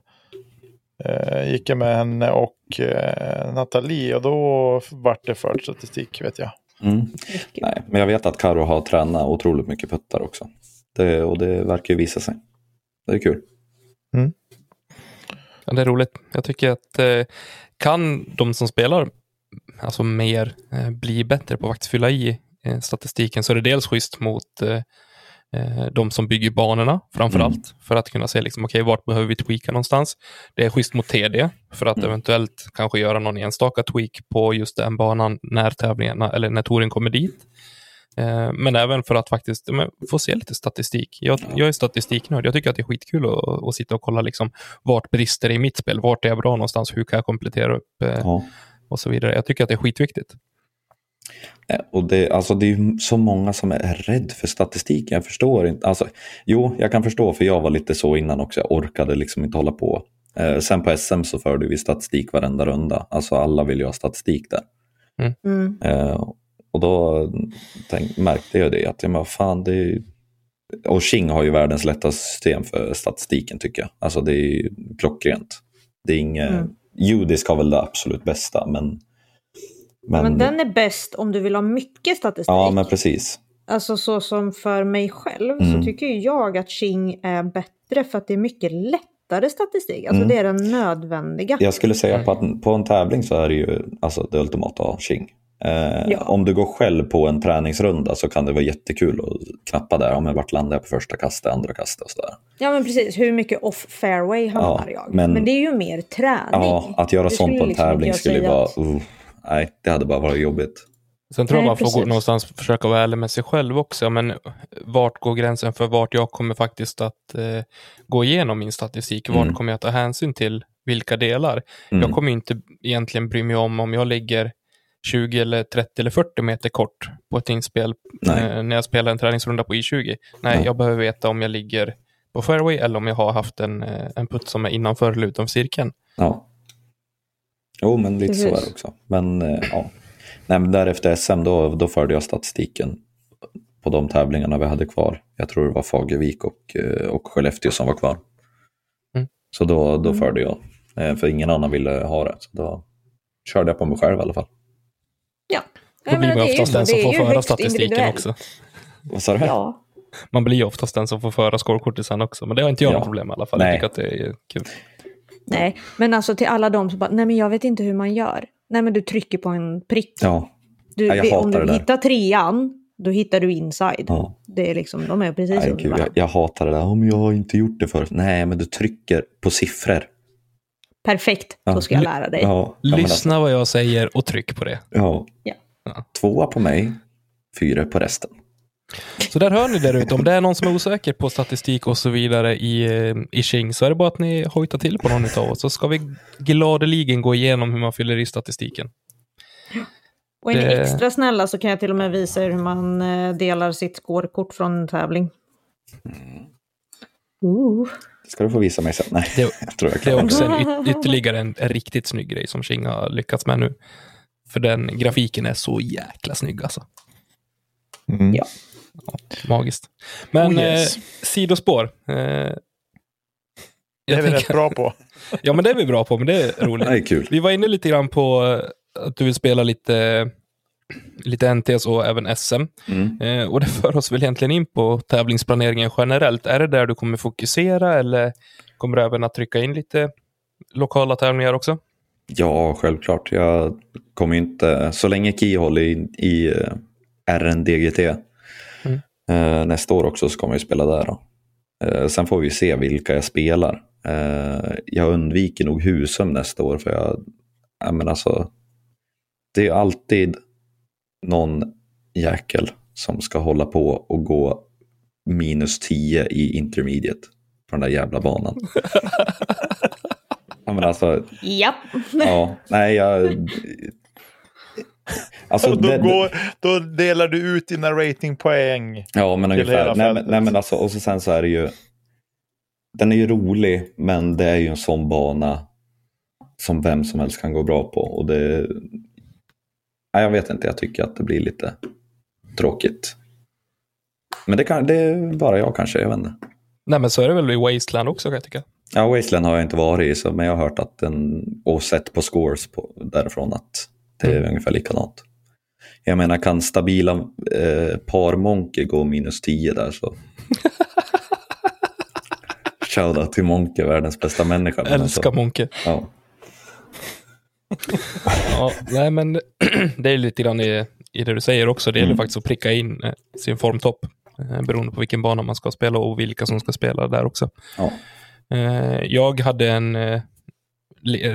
Eh, gick jag med henne och eh, Nathalie och då vart det för statistik vet jag. Mm. Nej, men jag vet att Carro har tränat otroligt mycket puttar också. Det, och det verkar ju visa sig. Det är kul. Ja, det är roligt. Jag tycker att eh, kan de som spelar alltså mer eh, bli bättre på att faktiskt fylla i eh, statistiken så är det dels schysst mot eh, de som bygger banorna framför Mm. allt för att kunna se liksom, okej, vart behöver vi tweaka någonstans. Det är schysst mot TD för att Mm. eventuellt kanske göra någon enstaka tweak på just den banan när tävlingarna eller när touren kommer dit. Eh, Men även för att faktiskt men, få se lite statistik. Jag, jag är statistiknörd. Jag tycker att det är skitkul att, att sitta och kolla liksom, vart brister i mitt spel? Vart är jag bra någonstans? Hur kan jag komplettera upp? eh, Ja. Och så vidare. Jag tycker att det är skitviktigt. Eh, Och det, alltså det är ju så många som är rädd för statistiken. Jag förstår inte. Alltså, jo, jag kan förstå för jag var lite så innan också. Jag orkade liksom inte hålla på. Eh, sen på SM så förde vi statistik varenda runda. Alltså alla vill ju ha statistik där. Mm. Eh, och då tänk, märkte jag det att ja, men fan, det är. Och Qing har ju världens lättaste system för statistiken tycker jag. Alltså det är ju klockrent. Det är inget... Mm. Judisk har väl det absolut bästa men... Men, den är bäst om du vill ha mycket statistik. Ja men precis. Alltså så som för mig själv Mm. så tycker jag att Qing är bättre för att det är mycket lättare statistik. Alltså Mm. det är den nödvändiga. Jag skulle säga på, att, på en tävling så är det ju alltså, det ultimata av Qing. Eh, Ja. Om du går själv på en träningsrunda så kan det vara jättekul att knappa där. Om jag vart landar jag på första kastet, andra kastet och sådär. Ja men precis, hur mycket off fairway hamnar Ja, jag? Men, men- det är ju mer träning. Ja, att göra sånt på en liksom tävling skulle ju vara... att- Uh, nej, det hade bara varit jobbigt. Sen tror jag man får gå, någonstans försöka vara ärlig med sig själv också. Men vart går gränsen för vart jag kommer faktiskt att eh, gå igenom min statistik? Vart Mm. kommer jag ta hänsyn till vilka delar? Mm. Jag kommer inte egentligen bry mig om om jag ligger 20 eller 30 eller 40 meter kort på ett inspel eh, när jag spelar en träningsrunda på I20. Nej, Nej. jag behöver veta om jag ligger på fairway eller om jag har haft en, eh, en putt som är innanför eller utanför cirkeln. Ja. Jo, men lite så är Precis. det också. Men eh, ja. Nej, men därefter SM då, då förde jag statistiken på de tävlingarna vi hade kvar. Jag tror det var Fagervik och, eh, och Skellefteå som var kvar. Mm. Så då, då Mm. förde jag. Eh, För ingen annan ville ha det. Så då körde jag på mig själv i alla fall. Ja. Då blir man oftast den som får föra statistiken också. Vad sa du? Ja. Man blir ju oftast den som får föra scorekortet också, men det har inte jag Ja. något problem med i alla fall. Nej. Jag tycker att det är kul. Nej, men alltså till alla de som bara, nej men jag vet inte hur man gör. Nej men du trycker på en prick. Ja, Du, Ja, jag om hatar du det där. hittar trean, då hittar du inside. ja. Det är liksom, de är precis Nej, gud, jag, jag hatar det där. Om jag har inte gjort det förut. Nej, men du trycker på siffror. Perfekt, Ja. då ska jag lära dig. Ja, ja, men alltså, Lyssna vad jag säger och tryck på det. Ja. Tvåa på mig, fyra på resten. Så där hör ni där ute. Om det är någon som är osäker på statistik och så vidare i, eh, i Qing så är det bara att ni hojtar till på någon av oss så ska vi gladeligen gå igenom hur man fyller i statistiken. Och är ni Det- extra snälla så kan jag till och med visa er hur man eh, delar sitt scorekort från en tävling. Ooh. Ska du få visa mig sen? Nej, Det- jag tror jag Det är också det. en, yt- ytterligare en, en riktigt snygg grej som Qing har lyckats med nu. För den grafiken är så jäkla snygg alltså. Mm. Ja. Magiskt. Men Oh, yes. eh, sidospår. Eh, Det jag är vi tänker- rätt bra på. Ja, men det är vi bra på, men det är roligt. Det är kul. Vi var inne lite grann på eh, att du vill spela lite, lite NTS och även SM. Mm. Eh, och det för oss väl egentligen in på tävlingsplaneringen generellt. Är det där du kommer fokusera eller kommer du även att trycka in lite lokala tävlingar också? Ja, självklart. Jag kommer inte, så länge Ki håller i, i eh, RNDGT nästa år också så kommer jag spela där. Då. Eh, sen får vi se vilka jag spelar. Eh, jag undviker nog Husum nästa år för jag, jag men alltså, det är alltid någon jäkel som ska hålla på och gå minus 10 i intermediate på den där jävla banan. ja, men alltså, Japp. Ja, nej jag... Alltså, Och då, det- går, då delar du ut dina ratingpoäng. Ja, men ungefär. Nej, men, nej, men alltså, och så sen så är det ju... Den är ju rolig, men det är ju en sån bana som vem som helst kan gå bra på. Och det... Nej, jag vet inte, jag tycker att det blir lite tråkigt. Men det, kan, det är bara jag kanske, jag vet inte. Nej, men så är det väl i Wasteland också kan jag tycka. Ja, Wasteland har jag inte varit i, så, men jag har hört att den, och sett på scores på, därifrån att det är Mm. ungefär likadant. Jag menar, kan stabila eh, parmonke gå minus 10 där så... Shoutout till Monke, världens bästa människa. men Älskar alltså, Monke. ja. Ja, nej, men det är lite grann i, i det du säger också. Det gäller Mm. faktiskt att pricka in eh, sin formtopp. Eh, beroende på vilken bana man ska spela och vilka som ska spela där också. Ja. Eh, jag hade en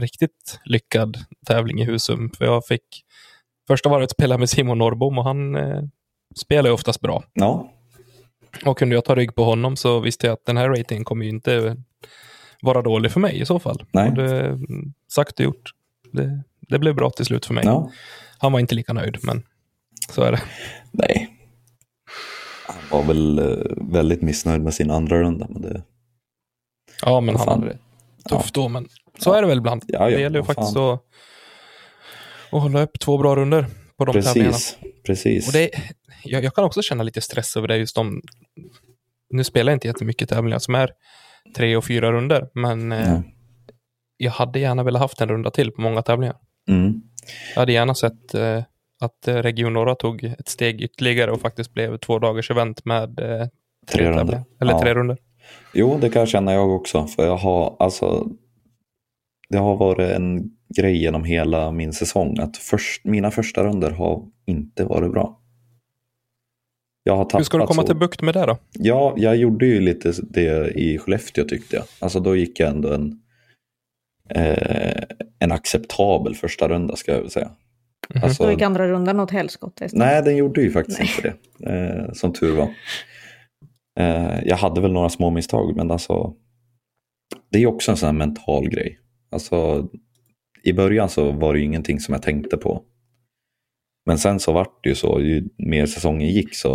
riktigt lyckad tävling i Husum. För jag fick första varvet spela med Simon Norrbom och han eh, spelar ju oftast bra. ja, Och kunde jag ta rygg på honom så visste jag att den här ratingen kommer ju inte vara dålig för mig i så fall. Nej. Och det, sagt och gjort. Det, det blev bra till slut för mig. ja. Han var inte lika nöjd, men så är det. Nej. Han var väl eh, väldigt missnöjd med sin andra runda. Men det, Ja, men han fan. hade det tufft då. Men så är det väl ibland. Ja, ja, det gäller ju faktiskt fan. att, att hålla upp två bra runder på de tävlingarna. precis, precis. Och det, jag, jag kan också känna lite stress över det. Just de, nu spelar jag inte jättemycket tävlingar som är tre och fyra runder, men eh, jag hade gärna velat haft en runda till på många tävlingar. Mm. Jag hade gärna sett eh, att eh, Region Norra tog ett steg ytterligare och faktiskt blev två dagars event med eh, Tre runder. tävlingar. Eller Ja. tre runder. Jo, det kan jag känna jag också. För jag har, alltså, det har varit en grej genom hela min säsong att först, mina första runder har inte varit bra. Jag har tappat Hur ska du komma så. till bukt med det då? Ja, jag gjorde ju lite det i Skellefteå tyckte jag. Alltså då gick jag ändå en, eh, en acceptabel första runda ska jag väl säga. Mhm. Alltså, Då gick andra rundan åt helskotta. Nej, den gjorde ju faktiskt Nej. inte det. Eh, som tur var. Eh, jag hade väl några små misstag, men alltså. Det är också en sån här mental grej. Alltså, I början så var det ju ingenting som jag tänkte på. Men sen så vart det ju så, ju mer säsongen gick så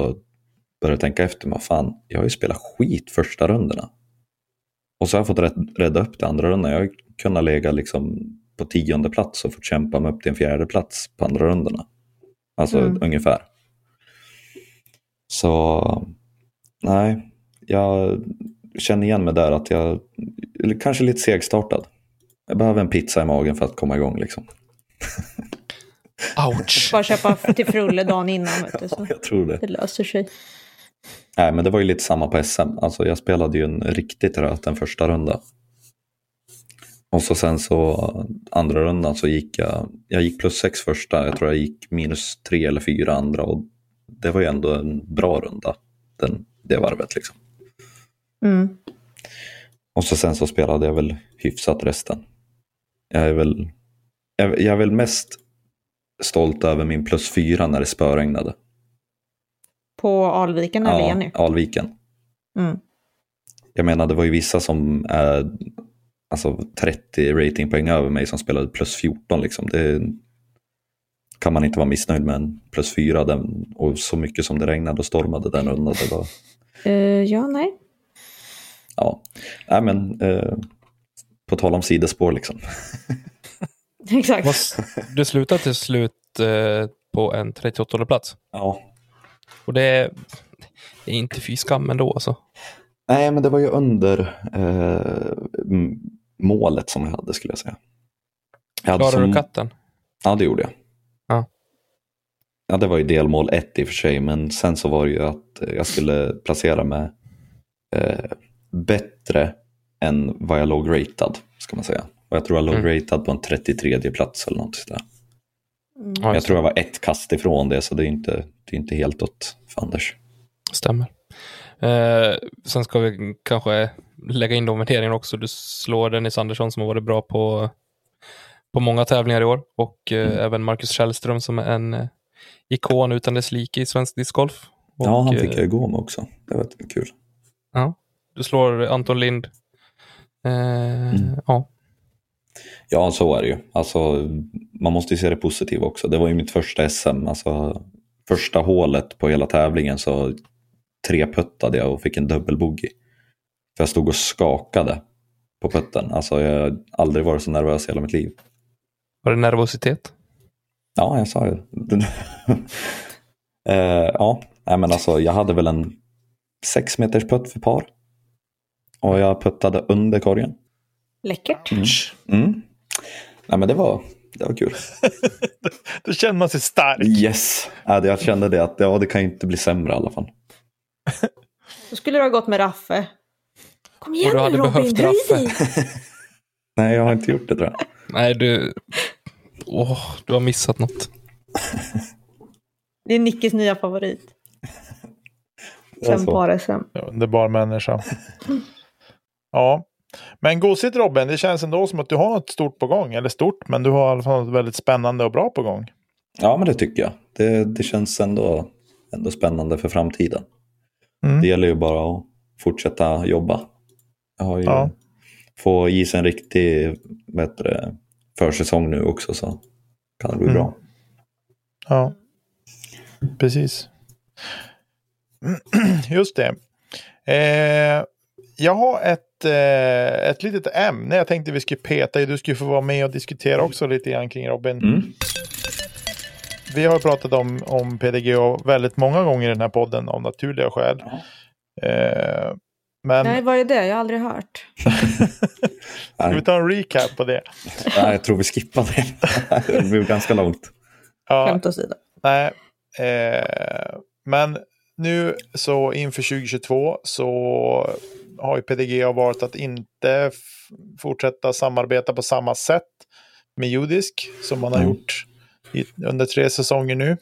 började jag tänka efter, vad fan, jag har ju spelat skit första rundorna. Och så har jag fått rädd, rädda upp det andra rundan. Jag har kunnat lägga liksom på tionde plats och fått kämpa mig upp till en fjärde plats på andra rundorna. Alltså Mm. ungefär. Så nej, jag känner igen mig där att jag eller kanske lite segstartad. Jag behöver en pizza i magen för att komma igång liksom. Ouch! Bara köpa till frulle dagen innan. Vet du, så. Jag tror det. Det löser sig. Nej, men det var ju lite samma på SM. Alltså jag spelade ju en riktigt röt en första runda. Och så sen så andra rundan så gick jag, jag gick plus sex första, jag tror jag gick minus tre eller fyra andra och det var ju ändå en bra runda, den, det varvet liksom. Mm. Och så sen så spelade jag väl hyfsat resten. Jag är väl, jag, jag är väl mest stolt över min plus fyra när det spöregnade. På Alviken eller Jenny? Ja, Alviken. Mm. Jag menar, det var ju vissa som är alltså 30 ratingpoäng över mig som spelade plus 14. Liksom. Det kan man inte vara missnöjd med en plus 4 den, och så mycket som det regnade och stormade den rundan. Det var, Eh, ja, nej. ja, nej men eh, på tal om sidospår liksom. Exakt. Du slutade till slut eh, på en 38 plats. Ja, Och det är, det är inte fy skam ändå alltså. Nej, men det var ju under eh, målet som jag hade skulle jag säga. Jag Klarar som- du katten? Ja, det gjorde jag. Ja. Ja, det var ju delmål ett i och för sig, men sen så var det ju att jag skulle placera mig eh, bättre än vad jag låg ratad, ska man säga. Och jag tror jag låg Mm. ratad på en 33 plats eller något sådär. Mm. Ja, Jag tror jag var ett kast ifrån det, så det är inte, det är inte helt åt fanders. Stämmer. Eh, sen ska vi kanske lägga in de värderingarna också. Du slår Dennis Andersson som har varit bra på, på många tävlingar i år och eh, Mm. även Marcus Källström som är en eh, ikon utan dess like i svensk discgolf. Och, ja, han fick eh, jag gå med också. Det var kul. Du slår Anton Lind. Eh, Ja, Ja, så är det ju. Alltså, man måste ju se det positiva också. Det var ju mitt första SM. Alltså, första hålet på hela tävlingen så treputtade jag och fick en dubbelbogey. För jag stod och skakade på putten. Alltså, jag har aldrig varit så nervös i hela mitt liv. var det nervositet? Ja, jag sa ju. eh, ja, nej, men alltså, jag hade väl en sex meters putt för par. Och jag puttade under korgen. Läckert. Mm. Mm. Nej, men det var, det var kul. Då känner man sig stark. Yes, ja, jag kände det att ja, det kan ju inte bli sämre i alla fall. Då skulle du ha gått med Raffe. Kom igen hade Robin, behövt höj! Nej, jag har inte gjort det tror jag. Nej, du... Åh, du har missat något. Det är Nickis nya favorit. Alltså. par SM. Underbar människa. Ja. Men gosigt Robin, det känns ändå som att du har något stort på gång. Eller stort, men du har i alla fall något väldigt spännande och bra på gång. Ja, men det tycker jag. Det, det känns ändå, ändå spännande för framtiden. Mm. Det gäller ju bara att fortsätta jobba. Jag har ju Ja. få i sig en riktig bättre försäsong nu också så kan det bli Mm. bra. Ja, precis. Just det. Eh, jag har ett, eh, ett litet ämne jag tänkte vi skulle peta i. Du skulle få vara med och diskutera också lite grann kring Robin. Mm. Vi har pratat om, om PDGA väldigt många gånger i den här podden av naturliga skäl. Eh, men Nej, vad är det? Jag har aldrig hört. ska vi ta en recap på det? nej, jag tror vi skippar det. det blir ganska långt. Ja, Skämt åsido. Nej, eh, men nu så inför 2022 så har ju PDGA varit att inte fortsätta samarbeta på samma sätt med Judisk som man har Mm. gjort i, under tre säsonger nu.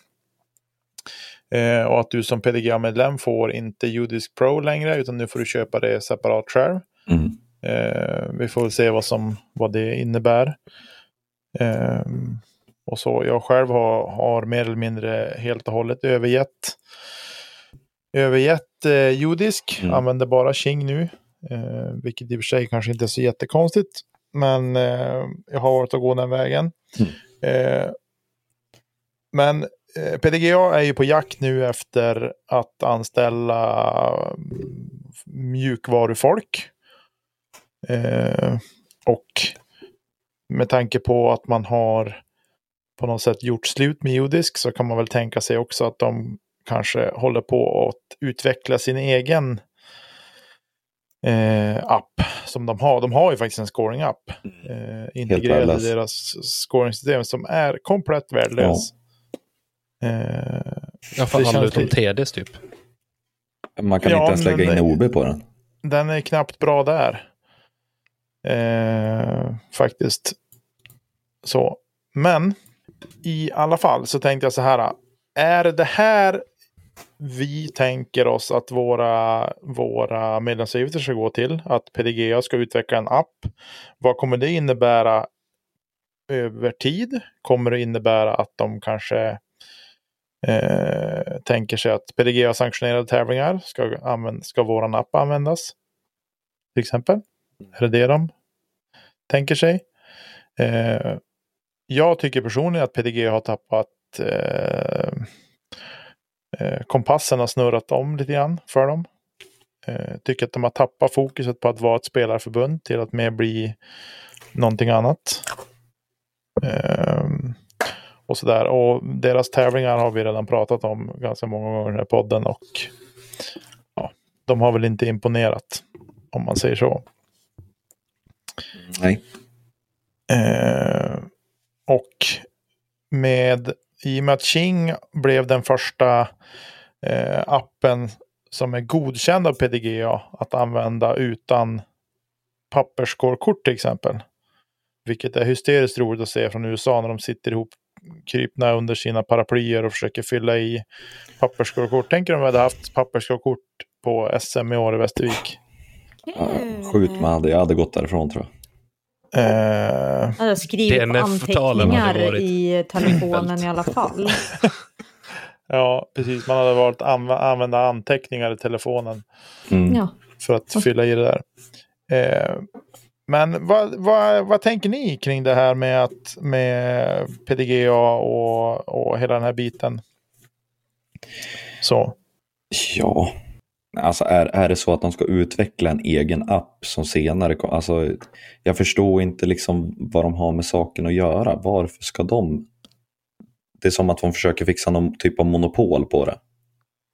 Eh, och att du som PDGA-medlem får inte Judisk Pro längre utan nu får du köpa det separat själv. Mm. Eh, vi får väl se vad, som, vad det innebär. Eh, och så jag själv har, har mer eller mindre helt och hållet övergett, övergett eh, judisk. Mm. Använder bara Qing nu. Eh, vilket i och för sig kanske inte är så jättekonstigt. Men eh, jag har varit och gå den vägen. Mm. Eh, men eh, PDGA är ju på jakt nu efter att anställa mm, mjukvarufolk. Eh, och med tanke på att man har på något sätt gjort slut med judisk så kan man väl tänka sig också att de kanske håller på att utveckla sin egen eh, app som de har. De har ju faktiskt en scoring-app eh, integrerad i deras scoring-system som är komplett värdelös. Eh, Jag får Det känns lite- TDs typ. Man kan Ja, inte ens lägga in OB på den. den är knappt bra där. Eh, faktiskt. Så. Men i alla fall så tänkte jag så här. Är det här vi tänker oss att våra, våra medlemsavgifter ska gå till? Att PDGA ska utveckla en app. Vad kommer det innebära över tid? Kommer det innebära att de kanske eh, tänker sig att PDGA sanktionerade tävlingar ska, använd, ska våran app användas? Till exempel. Är det det de tänker sig? Eh, jag tycker personligen att PDGA har tappat eh, kompassen har snurrat om lite grann för dem. Eh, tycker att de har tappat fokuset på att vara ett spelarförbund till att mer bli någonting annat. Eh, och sådär. Och deras tävlingar har vi redan pratat om ganska många gånger i den här podden. Och ja, de har väl inte imponerat, om man säger så. Nej. Eh, och med, i och med att Qing blev den första eh, appen som är godkänd av PDGA att använda utan papperskorkort till exempel. Vilket är hysteriskt roligt att se från USA när de sitter ihop krypna under sina paraplyer och försöker fylla i papperskorkort. Tänk om vi hade haft papperskorkort på SM i år i Västervik. Ja, skjut mig, hade, jag hade gått därifrån tror jag. Eh, skriv DNF-talen hade anteckningar i telefonen i alla fall. ja, precis. Man hade varit anv använda anteckningar i telefonen Mm. För att fylla i det där. Eh, men vad, vad, vad tänker ni kring det här med, att, med PDGA och, och hela den här biten? Så. Ja, alltså är, är det så att de ska utveckla en egen app som senare kommer, alltså jag förstår inte liksom vad de har med saken att göra. Varför ska de? Det är som att de försöker fixa någon typ av monopol på det.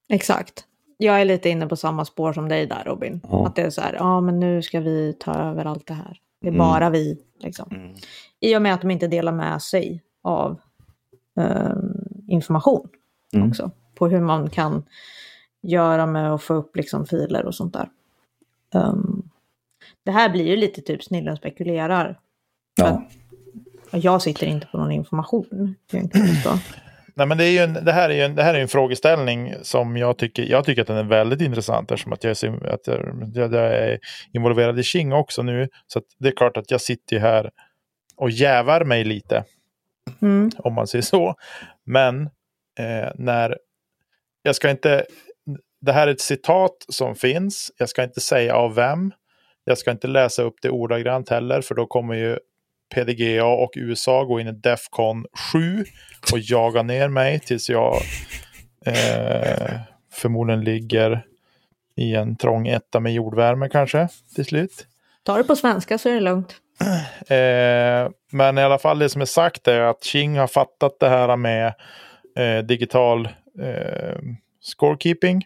Exakt. Jag är lite inne på samma spår som dig där Robin. Ja. Att det är så här, ja men nu ska vi ta över allt det här. Det är Mm. bara vi. Liksom. I och med att de inte delar med sig av ehm, information Mm. också. På hur man kan göra med att få upp liksom, filer och sånt där. Ehm, det här blir ju lite typ snillen spekulerar. Ja, Jag sitter inte på någon information. Nej, men det, är ju en, det, här är ju en, det här är en frågeställning som jag tycker, jag tycker att den är väldigt intressant eftersom att jag är, att jag, jag är involverad i Qing också nu. Så det är klart att jag sitter här och jävar mig lite, Mm. om man säger så. Men eh, när, jag ska inte, det här är ett citat som finns, jag ska inte säga av vem. Jag ska inte läsa upp det ordagrant heller, för då kommer ju PDGA och USA gå in i Defcon 7 och jaga ner mig tills jag eh, förmodligen ligger i en trång etta med jordvärme kanske till slut. Ta det på svenska så är det lugnt. Eh, men i alla fall det som är sagt är att Qing har fattat det här med eh, digital eh, scorekeeping.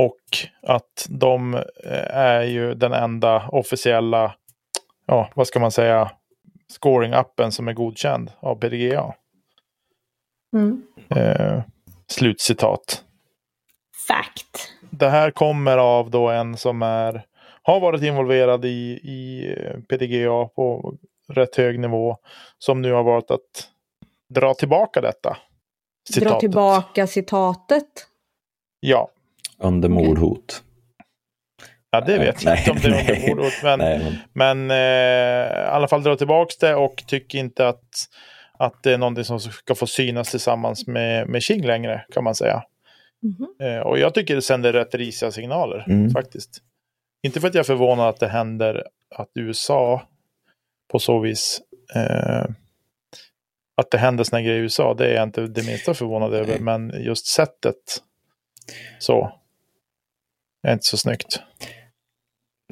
Och att de eh, är ju den enda officiella, ja vad ska man säga, scoring-appen som är godkänd av PDGA. Mm. Eh, slutcitat. Fact. Det här kommer av då en som är, har varit involverad i, i eh, PDGA på rätt hög nivå. Som nu har valt att dra tillbaka detta. Dra tillbaka citatet. Ja, under mordhot. ja det vet jag Nej, inte om det är under mordhot, Men, Nej, men, men eh, i alla fall dra tillbaka det och tycker inte att, att det är någonting som ska få synas tillsammans med, med Qing längre kan man säga. Mhm. Eh, och jag tycker det sänder rätt risiga signaler Mm. faktiskt. Inte för att jag är förvånad att det händer att USA på så vis eh, att det händer såna grejer i USA. Det är jag inte det minsta förvånad över. Men just sättet så är inte så snyggt.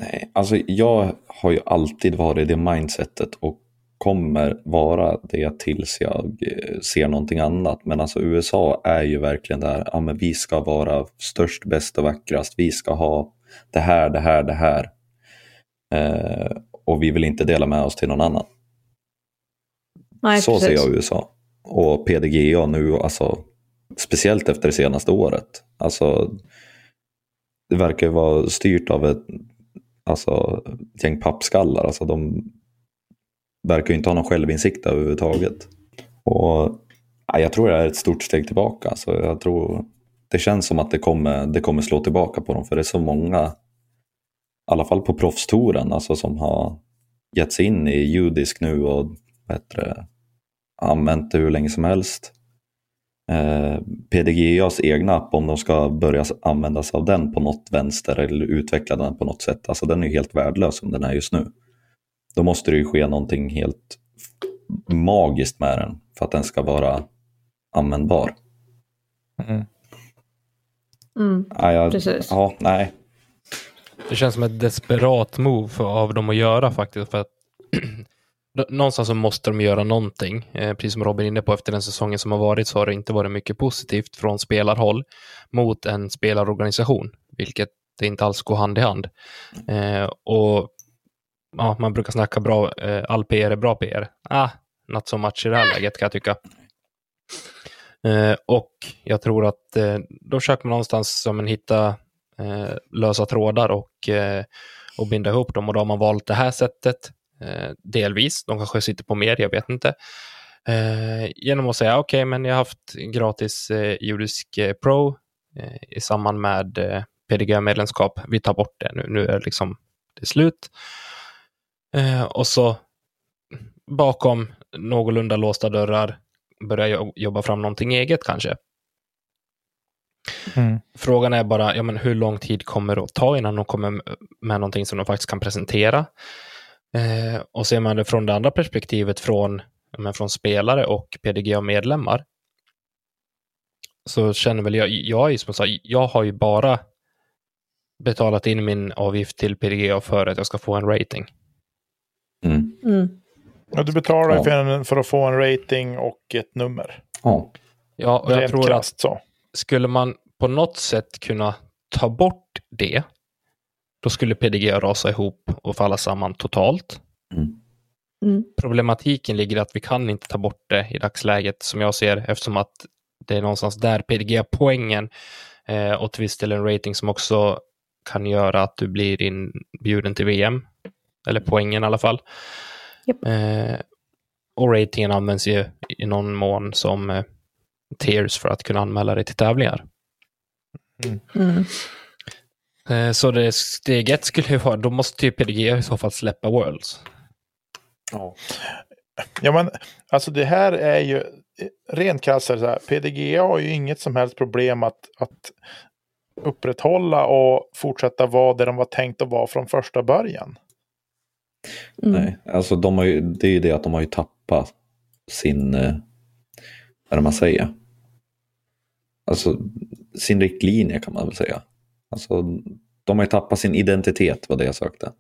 nej, alltså jag har ju alltid varit i det mindsetet och kommer vara det tills jag eh, ser någonting annat. Men alltså USA är ju verkligen där, ja men vi ska vara störst, bäst och vackrast. Vi ska ha det här, det här, det här. Eh, och vi vill inte dela med oss till någon annan. Nej, så precis. ser jag USA. Och PDGA nu, alltså, speciellt efter det senaste året. Alltså, det verkar ju vara styrt av ett alltså, ett gäng pappskallar. Alltså, de verkar ju inte ha någon självinsikt överhuvudtaget. Och ja, jag tror det är ett stort steg tillbaka. Alltså, jag tror det känns som att det kommer, det kommer slå tillbaka på dem. För det är så många, i alla fall på proffstouren, alltså, som har gett sig in i judisk nu och bättre använt det hur länge som helst. Eh, PDGAs egna app, om de ska börja använda sig av den på något vänster eller utveckla den på något sätt, alltså den är ju helt värdelös som den är just nu. Då måste det ju ske någonting helt magiskt med den för att den ska vara användbar. Mm. Ja, jag, Precis. Ja, nej. Det känns som ett desperat move för, av dem att göra faktiskt. För att någonstans så måste de göra någonting. Eh, precis som Robin är inne på, efter den säsongen som har varit så har det inte varit mycket positivt från spelarhåll mot en spelarorganisation, vilket det inte alls går hand i hand. Eh, och ja, man brukar snacka bra, eh, all PR är bra PR. Ah, not so much i det här läget kan jag tycka. Eh, och jag tror att eh, då försöker man någonstans som en hitta eh, lösa trådar och, eh, och binda ihop dem och då har man valt det här sättet. Eh, delvis, de kanske sitter på mer, jag vet inte. Eh, genom att säga okej, okay, men jag har haft gratis eh, judisk eh, pro i samband med PDG-medlemskap. Vi tar bort det nu, nu är det liksom det slut. Och så bakom någorlunda låsta dörrar börja jobba fram någonting eget kanske. Mm. Frågan är bara, ja, men hur lång tid kommer det att ta innan de kommer med någonting som de faktiskt kan presentera? Eh, och ser man det från det andra perspektivet från, men från spelare och PDGA-medlemmar så känner väl jag, jag är som sagt, jag har ju bara betalat in min avgift till PDGA för att jag ska få en rating. Mm. Mm. Ja, du betalar ja. för, en, för, att få en rating och ett nummer. Ja, ja och jag Rent tror krast, att så. skulle man på något sätt kunna ta bort det då skulle PDG rasa ihop och falla samman totalt. Mm. Mm. Problematiken ligger att vi kan inte ta bort det i dagsläget som jag ser eftersom att det är någonstans där PDG-poängen eh, och till viss del en rating som också kan göra att du blir inbjuden till VM. Eller poängen i alla fall. Yep. Eh, och ratingen används ju i någon mån som eh, tiers för att kunna anmäla dig till tävlingar. Mm. Mm. Eh, så det steg ett skulle ju vara, då måste ju PDG i så fall släppa Worlds. Ja. Ja men alltså det här är ju rent krasst PDG har ju inget som helst problem att, att upprätthålla och fortsätta vara det de var tänkt att vara från första början. Mm. Nej, alltså de har ju, det är ju det att de har ju tappat sin, eh, vad är man säger? Alltså sin riktlinje kan man väl säga. Alltså, de har ju tappat sin identitet, var det jag sökte.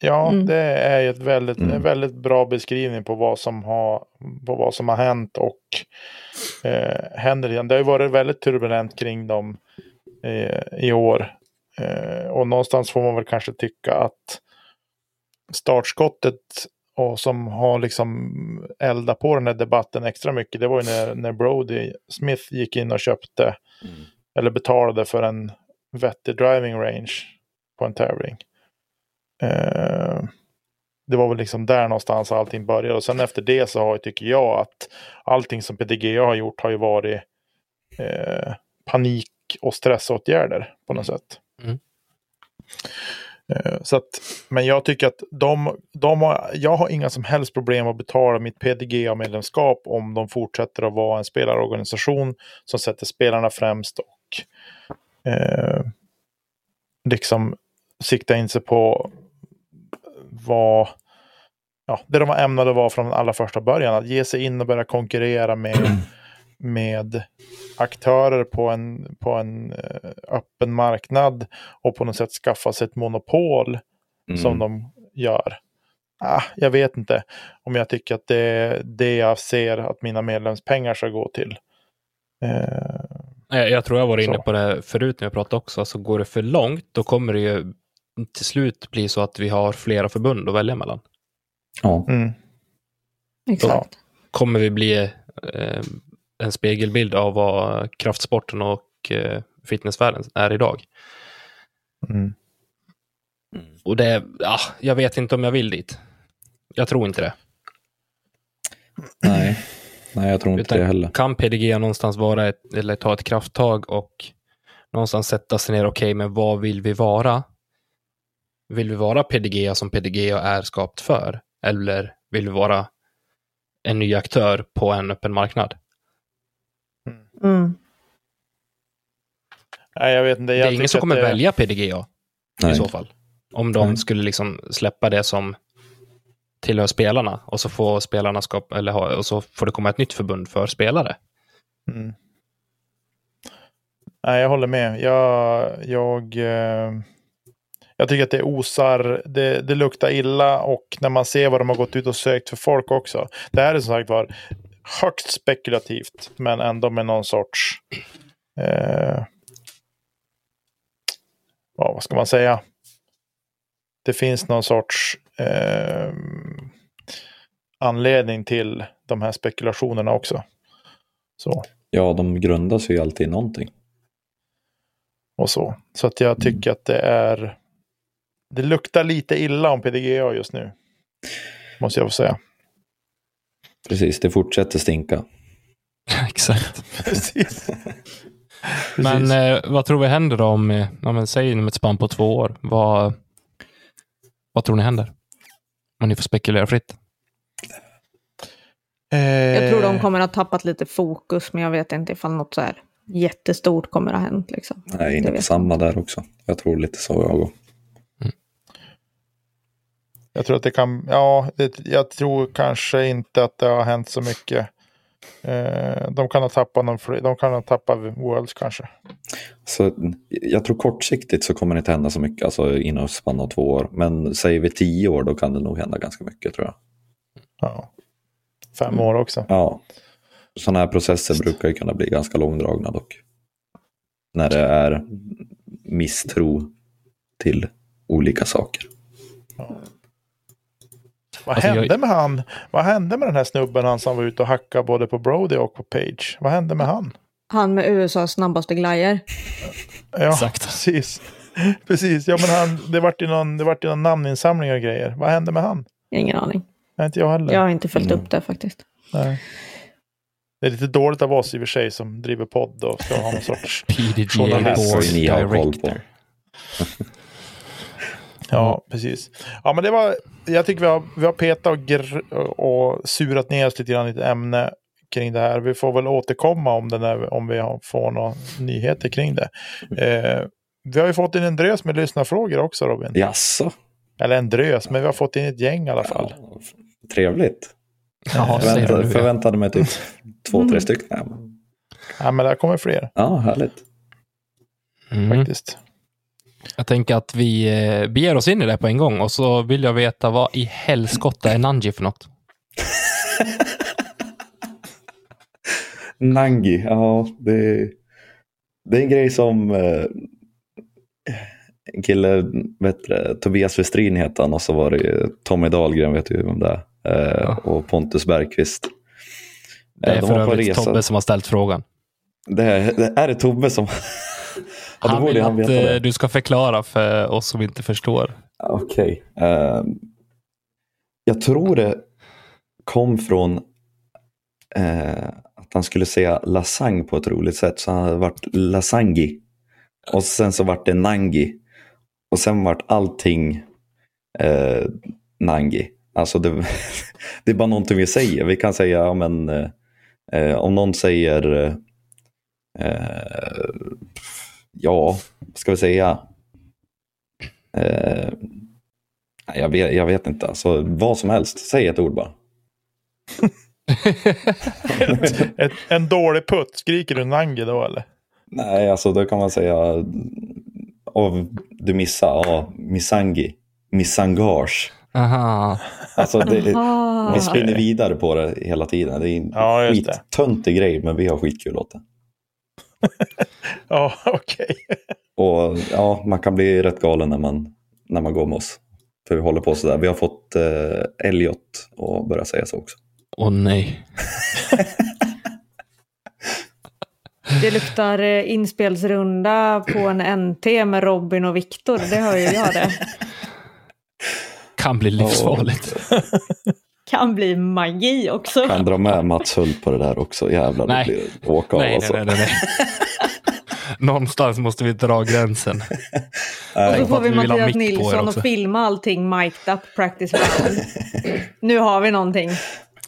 Ja, mm. det är ett väldigt, mm. en väldigt bra beskrivning på vad som har, på vad som har hänt och eh, händer igen. Det har ju varit väldigt turbulent kring dem eh, i år. Eh, och någonstans får man väl kanske tycka att startskottet och som har liksom eldat på den här debatten extra mycket, det var ju när, när Brody Smith gick in och köpte mm. eller betalade för en vettig driving range på en tävling. Eh, det var väl liksom där någonstans allting började och sen efter det så har, tycker jag att allting som PDGA har gjort har ju varit eh, panik och stressåtgärder på något sätt. Mm. Eh, så att, men jag tycker att de, de har, jag har inga som helst problem att betala mitt PDGA-medlemskap om de fortsätter att vara en spelarorganisation som sätter spelarna främst och eh, liksom sikta in sig på vad ja, det de var ämnade vara från allra första början. Att ge sig in och börja konkurrera med, med aktörer på en, på en eh, öppen marknad och på något sätt skaffa sig ett monopol mm. som de gör. Ah, jag vet inte om jag tycker att det är det jag ser att mina medlemspengar ska gå till. Eh, jag tror jag var inne så. på det förut när jag pratade också. Alltså går det för långt då kommer det ju till slut bli så att vi har flera förbund att välja mellan. Ja. Mm. Exakt. Då kommer vi bli eh, en spegelbild av vad kraftsporten och eh, fitnessvärlden är idag. Mm. Och det, ja, jag vet inte om jag vill dit. Jag tror inte det. Nej, Nej jag tror inte Utan det heller. Kan PDG någonstans vara ett, eller ta ett krafttag och någonstans sätta sig ner, okej, okay, men vad vill vi vara? Vill vi vara PDG som PDG är skapt för? Eller vill vi vara en ny aktör på en öppen marknad? Mm. Nej, jag vet inte. Jag det är ingen som kommer det... välja PDGA Nej. i så fall. Om de Nej. skulle liksom släppa det som tillhör spelarna och så får spelarna skapa, eller ha, och så får det komma ett nytt förbund för spelare. Mm. Nej, jag håller med. Jag, jag, eh, Jag tycker att det osar, det, det luktar illa och när man ser vad de har gått ut och sökt för folk också. Det här är som sagt var högst spekulativt, men ändå med någon sorts... Eh, ja, vad ska man säga? Det finns någon sorts eh, anledning till de här spekulationerna också. Så. Ja, de grundar sig ju alltid i någonting. Och så. Så att jag tycker att det är... Det luktar lite illa om PDGA just nu. Måste jag få säga. Precis, det fortsätter stinka. Exakt. Precis. Men eh, vad tror vi händer då om, eh, om man säger inom ett spann på två år? Vad, vad tror ni händer? Om ni får spekulera fritt. Jag tror de Eh, kommer att ha tappat lite fokus, men jag vet inte ifall något så här jättestort kommer att ha hänt. Liksom. Nej, jag är Det inne på samma där också. Jag tror lite så jag går. Jag tror att det kan, ja, det, jag tror kanske inte att det har hänt så mycket. Eh, de kan ha tappat någon, fler- de kan ha tappat Worlds kanske. Så jag tror kortsiktigt så kommer det inte hända så mycket, alltså inom spann av två år. Men säger vi tio år, då kan det nog hända ganska mycket tror jag. Ja. Fem år också. Ja, sådana här processer brukar ju kunna bli ganska långdragna dock. När det är misstro till olika saker. Vad Alltså, jag- hände med han? Vad hände med den här snubben han som var ute och hackade både på Brody och på Page? Vad hände med han? Han med USAs snabbaste glajer. Ja, Exakt. precis. Precis, ja men han, det vart ju någon, det vart ju någon namninsamling och grejer. Vad hände med han? Ingen aning. Nej, inte jag heller. Jag har inte följt Mm. upp det faktiskt. Nej. Det är lite dåligt av oss i och för sig som driver podd och ska ha någon sorts... PDGA Journalist. Board. Director. Ja, precis. Ja, men det var... Jag tycker vi har, vi har petat och, gr- och surat ner oss lite grann i ett ämne kring det här. Vi får väl återkomma om, den där, om vi har, får några nyheter kring det. Eh, vi har ju fått in en drös med lyssnarfrågor också Robin. Jaså? Eller en drös, men vi har fått in ett gäng i alla fall. Ja, trevligt. Jaha, Förväntade, du. förväntade mig typ två, Mm. tre stycken. Ja, men- Ja, men där kommer fler Ja, härligt. Mm. faktiskt. Jag tänker att vi eh, beger oss in i det på en gång och så vill jag veta vad i helskotta är Nanji för något? Nangi, ja det, det är en grej som eh, en kille, du, Tobias Westrin heter han och så var det ju Tommy Dahlgren, vet du vem det är, eh, Ja. och Pontus Bergqvist. Det är Eh, de för övrigt resa. Tobbe som har ställt frågan. Det är, det är det Tobbe som... Ja, han vill han att eh, du ska förklara för oss som inte förstår. Okej. Eh, jag tror det kom från eh, att han skulle säga lasagne på ett roligt sätt. Så han hade varit lasangi. Och sen så vart det nangi. Och sen vart allting eh, nangi. Alltså det, det är bara någonting vi säger. Vi kan säga, ja, men, eh, om någon säger, eh, ja, vad ska vi säga? Eh, jag, vet, jag vet inte, alltså, vad som helst. Säg ett ord bara. Ett, en dålig putt, skriker du Nangi då eller? Nej, alltså då kan man säga, oh, du missar, ja, missangi, missangage. Aha. Alltså det, Aha. vi spinner vidare på det hela tiden. Det är en Ja, skittöntig grej, men vi har skitkul åt det. Ja, okej. Och ja, man kan bli rätt galen när man, när man går med oss. För vi håller på sådär. Vi har fått eh, Elliot att börja säga så också. Åh nej. Det luktar eh, inspelsrunda på en NT med Robin och Viktor. Det hör ju jag det. Kan bli livsfarligt. Kan bli magi också. Kan dra med Mats Hult på det där också. Jävlar, Nej. det blir åka av Nej, alltså. nej, nej, nej. Någonstans måste vi dra gränsen. Och så får vi vi Mattias Nilsson och filma allting mic'd up, practice round. nu har vi någonting.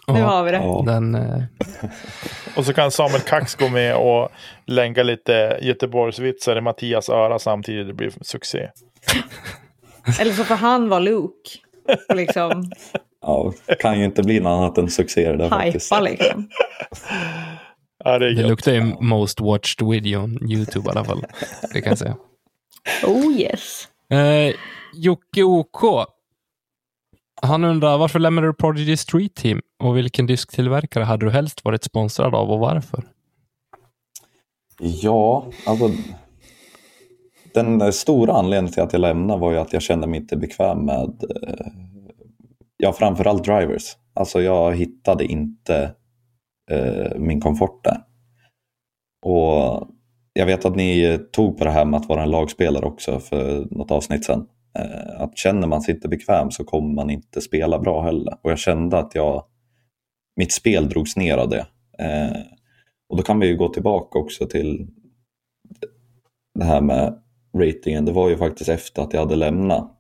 Nu Ja. har vi det. Ja. Den, eh, Och så kan Samuel Kax gå med och länka lite Göteborgsvitsar i Mattias öra samtidigt. Det blir succé. Eller så får han vara Luke. Och liksom Ja, kan ju inte bli något annat än succé det där faktiskt. hajpa liksom. Ja, det är det luktar ju most watched video on YouTube i alla fall. Det kan jag säga. Oh yes. Eh, Jocke OK. Han undrar varför lämnade du Prodigy Street Team och vilken disktillverkare hade du helst varit sponsrad av och varför? Ja, alltså den stora anledningen till att jag lämnade var ju att jag kände mig inte bekväm med, eh, ja framförallt drivers. Alltså jag hittade inte eh, min komfort där. Och jag vet att ni tog på det här med att vara en lagspelare också för något avsnitt sedan. Eh, att känner man sig inte bekväm så kommer man inte spela bra heller. Och jag kände att jag, mitt spel drogs ner av det. Eh, och då kan vi ju gå tillbaka också till det här med ratingen. Det var ju faktiskt efter att jag hade lämnat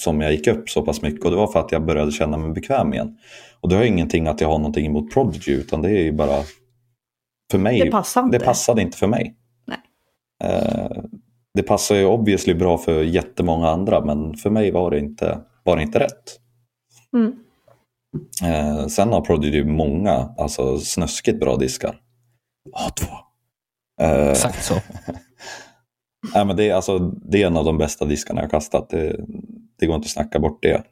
som jag gick upp så pass mycket och det var för att jag började känna mig bekväm igen. Och det har ingenting att jag har någonting emot Prodigy utan det är ju bara för mig. Det passade inte. Det passade inte för mig. Nej. Eh, det passar ju obviously bra för jättemånga andra men för mig var det inte, var det inte rätt. Mm. Eh, sen har Prodigy många alltså snöskigt bra diskar. A2. Eh, Exakt så. nej, men det, är, alltså, det är en av de bästa diskarna jag kastat. Det, det går inte att snacka bort det.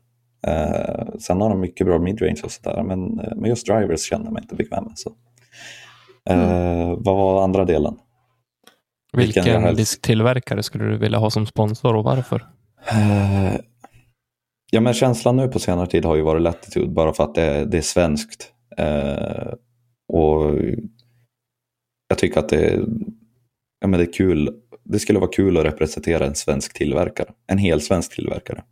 Eh, sen har de mycket bra midrange och sådär men, eh, men just drivers känner jag mig inte bekväm med. Så. Eh, Vad var andra delen? Vilken Vilken helst- disktillverkare skulle du vilja ha som sponsor och varför? Eh, Ja, men känslan nu på senare tid har ju varit Latitude bara för att det, det är svenskt. Eh, och jag tycker att det, ja, men det är kul. Det skulle vara kul att representera en svensk tillverkare. En hel svensk tillverkare.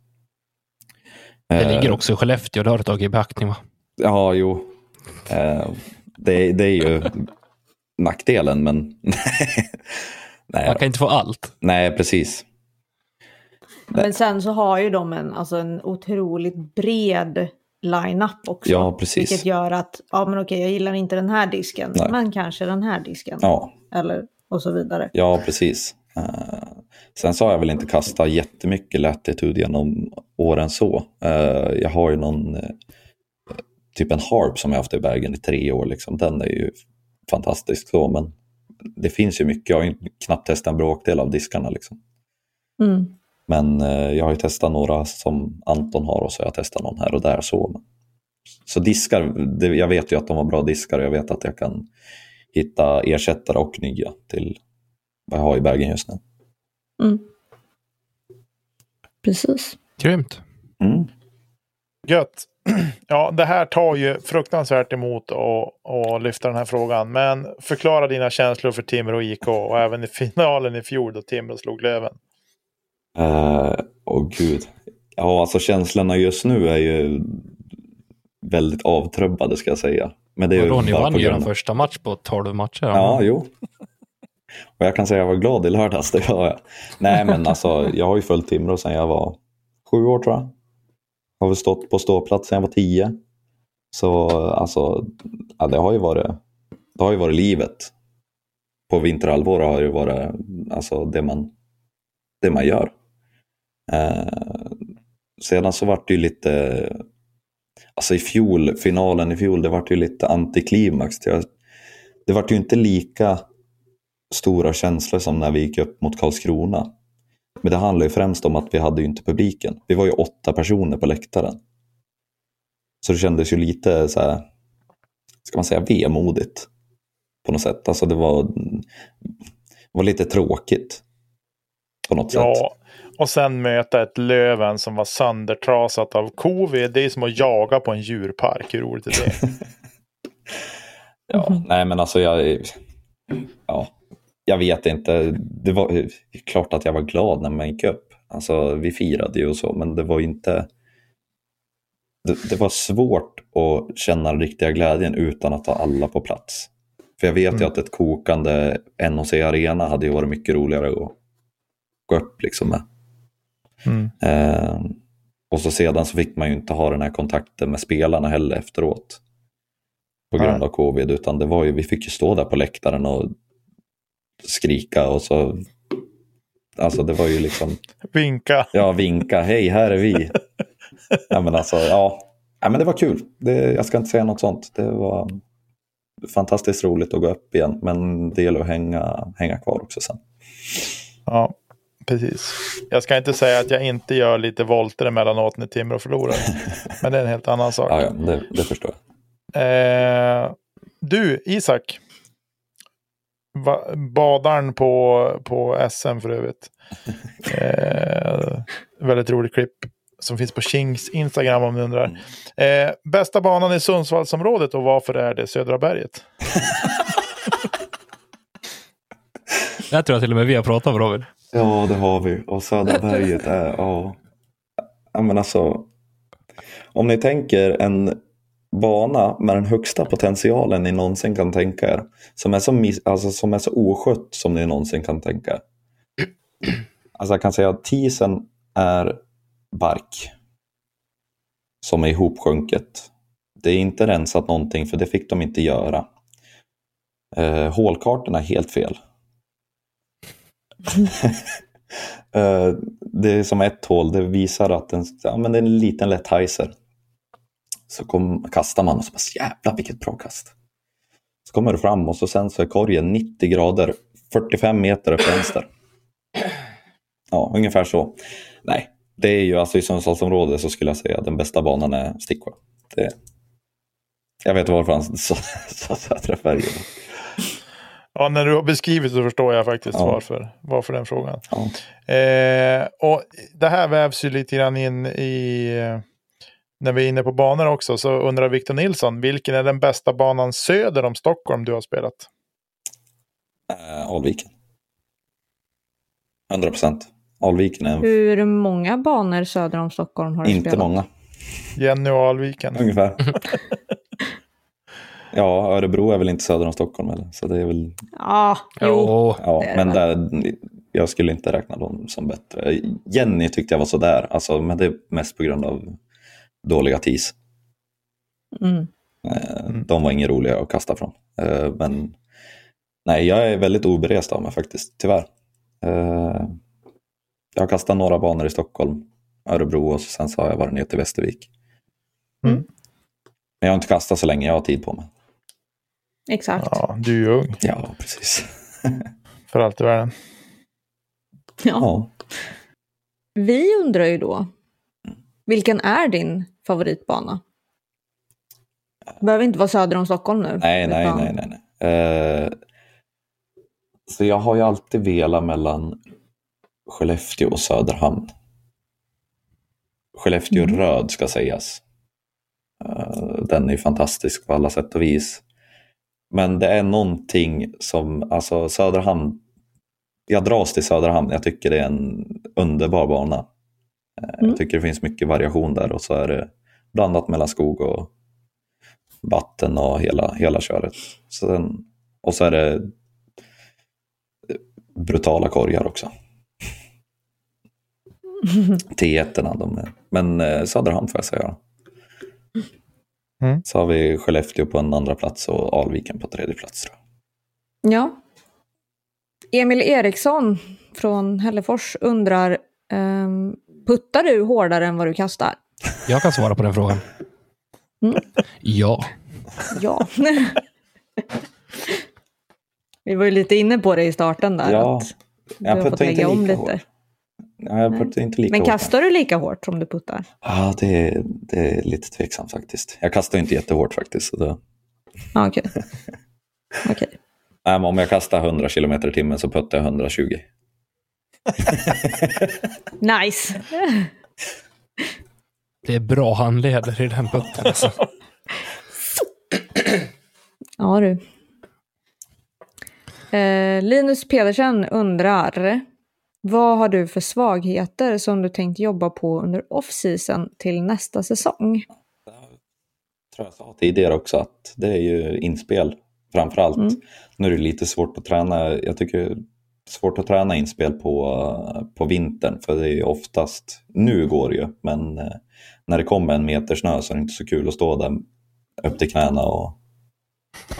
Det Eh, ligger också i Skellefteå, det har du tagit i beaktning va? Ja, jo. Eh, det, det är ju nackdelen, men nej, Man kan inte få allt. nej, precis. Men sen så har ju de en, alltså en otroligt bred line-up också. Ja, precis. Vilket gör att, ja men okej, jag gillar inte den här disken, Nej. men kanske den här disken. Ja, Eller, och så vidare. Ja, precis. Sen så har jag väl inte kastat jättemycket Latitude genom åren så. Eh, jag har ju någon eh, typ en harp som jag haft i bagen i tre år. Liksom. Den är ju fantastisk så, men det finns ju mycket. Jag har ju knappt testat en bråkdel av diskarna. Liksom. Mm. Men eh, jag har ju testat några som Anton har och så har jag testat någon här och där. Så, så diskar, det, jag vet ju att de har bra diskar och jag vet att jag kan hitta ersättare och nya till vad jag har i bagen just nu. Mm. Precis. Grymt. Mm. Gött. Ja, det här tar ju fruktansvärt emot att lyfta den här frågan. Men förklara dina känslor för Timrå IK och även i finalen i fjol då Timrå slog Löven. Eh, Åh gud. Ja, alltså känslorna just nu är ju väldigt avtrubbade ska jag säga. Men det är ju Vadå, ni vann ju den första match på 12 matcher. Ja, jo. Och jag kan säga att jag var glad i lördags, det var jag. Nej, men alltså jag har ju följt Timrå sedan jag var sju år tror jag. Har väl stått på ståplats sedan jag var tio. Så alltså, ja, det har ju varit, det har ju varit livet. På vinterhalvår har ju varit alltså, det, man, det man gör. Eh, sedan så vart det ju lite, alltså i fjol, finalen i fjol, det vart ju lite antiklimax. Det vart ju inte lika stora känslor som när vi gick upp mot Karlskrona. Men det handlar ju främst om att vi hade ju inte publiken. Vi var ju åtta personer på läktaren. Så det kändes ju lite så här, ska man säga vemodigt. På något sätt. Alltså det var, det var lite tråkigt. På något sätt. Ja, och sen möta ett Löven som var söndertrasat av covid. Det är som att jaga på en djurpark. Hur roligt är det? Ja, nej men alltså jag, ja, jag vet inte. Det var klart att jag var glad när man gick upp. Alltså vi firade ju och så, men det var ju inte. Det, det var svårt att känna den riktiga glädjen utan att ha alla på plats. För jag vet ju Mm. att ett kokande NOC Arena hade ju varit mycket roligare att gå upp liksom med. Mm. Eh, och så sedan så fick man ju inte ha den här kontakten med spelarna heller efteråt. På grund Nej. av covid, utan det var ju, vi fick ju stå där på läktaren och skrika och så. Alltså det var ju liksom, Vinka. ja vinka, hej här är vi. ja men alltså, ja. ja men det var kul. Det, jag ska inte säga något sånt. Det var fantastiskt roligt att gå upp igen, men det gäller att hänga, hänga kvar också sen. Ja. Precis. Jag ska inte säga att jag inte gör lite volter emellanåt när Timrå förlorar. men det är en helt annan sak. Ja, ja det, det förstår jag. Eh, du, Isak. Va, badaren på, på SM för övrigt. Eh, väldigt rolig klipp som finns på Kings Instagram om ni undrar. Eh, bästa banan i Sundsvallsområdet och varför är det Södra berget? Jag tror jag till och med vi har pratat om Robin. Ja, det har vi. Och Södra berget är, ja. ja. men alltså. Om ni tänker en bana med den högsta potentialen ni någonsin kan tänka er. Som är så, miss, alltså, som är så oskött som ni någonsin kan tänka er. Alltså jag kan säga att tisen är bark. Som är ihopsjunket. Det är inte rensat någonting för det fick de inte göra. Eh, hålkartorna är helt fel. eh, det är som ett hål, det visar att den, ja, men det är en liten lätt heiser. Så kom, kastar man och så bara jävlar vilket bra kast. Så kommer du fram och så sen så är korgen 90 grader, 45 meter upp vänster. Ja, ungefär så. Nej, det är ju alltså i Sundsvallsområdet så skulle jag säga att den bästa banan är Sticksjö. Det... Jag vet varför han sa Södra färgen. Ja, när du har beskrivit så förstår jag faktiskt ja. varför, varför den frågan. Ja. Eh, och det här vävs ju lite grann in i, när vi är inne på banor också, så undrar Victor Nilsson, vilken är den bästa banan söder om Stockholm du har spelat? Eh, Alviken. 100 procent. Alviken är... Hur många banor söder om Stockholm har du Inte spelat? många. Jenny och Alviken. Ungefär. ja, Örebro är väl inte söder om Stockholm eller? Så det är väl... Ja, jo. Ja, det men där, jag skulle inte räkna dem som bättre. Jenny tyckte jag var sådär, alltså, men det är mest på grund av dåliga tis. Mm. Eh, De var inga roliga att kasta från. Eh, Men nej, jag är väldigt oberest av mig faktiskt, tyvärr. Eh, Jag har kastat några banor i Stockholm, Örebro och sen så har jag varit ner till Västervik. Mm. Men jag har inte kastat så länge, jag har tid på mig. Exakt. Ja, du är ju ung Ja, precis. för allt i världen. Ja. Ja. Vi undrar ju då, vilken är din favoritbana? Behöver inte vara söder om Stockholm nu. Nej, nej, nej, nej. nej. Eh, så jag har ju alltid velat mellan Skellefteå och Söderhamn. Skellefteå Mm. röd ska sägas. Eh, den är fantastisk på alla sätt och vis. Men det är någonting som, alltså Söderhamn, jag dras till Söderhamn. Jag tycker det är en underbar bana. Eh, Mm. Jag tycker det finns mycket variation där och så är det blandat mellan skog och vatten och hela, hela köret. Sen, och så är det brutala korgar också. T1, de är, men eh, Söderhamn får jag säga. Mm. Så har vi Skellefteå på en andra plats och Alviken på tredje plats. Tror jag. Ja. Emil Eriksson från Hällefors undrar, ehm, puttar du hårdare än vad du kastar? Jag kan svara på den frågan. Mm. Ja. Ja. Vi var ju lite inne på det i starten där. Ja, att du jag har fått puttar inte lägga om lika lite. hårt. Ja, jag puttar inte lika Men hårt. kastar du lika hårt som du puttar? Ja, det är, det är lite tveksamt faktiskt. Jag kastar inte jättehårt faktiskt. Så det... Ja, okej. Okej. Nej, men om jag kastar 100 km i timmen så puttar jag 120. Nice. Det är bra handleder i den putten. Alltså. Ja du. Eh, Linus Pedersen undrar, vad har du för svagheter som du tänkt jobba på under off-season till nästa säsong? tror jag sa tidigare också att det är ju inspel framför allt. Mm. Nu är det lite svårt att träna. Jag tycker det svårt att träna inspel på, på vintern för det är oftast, nu går det ju, men eh, när det kommer en meter snö så är det inte så kul att stå där upp till knäna och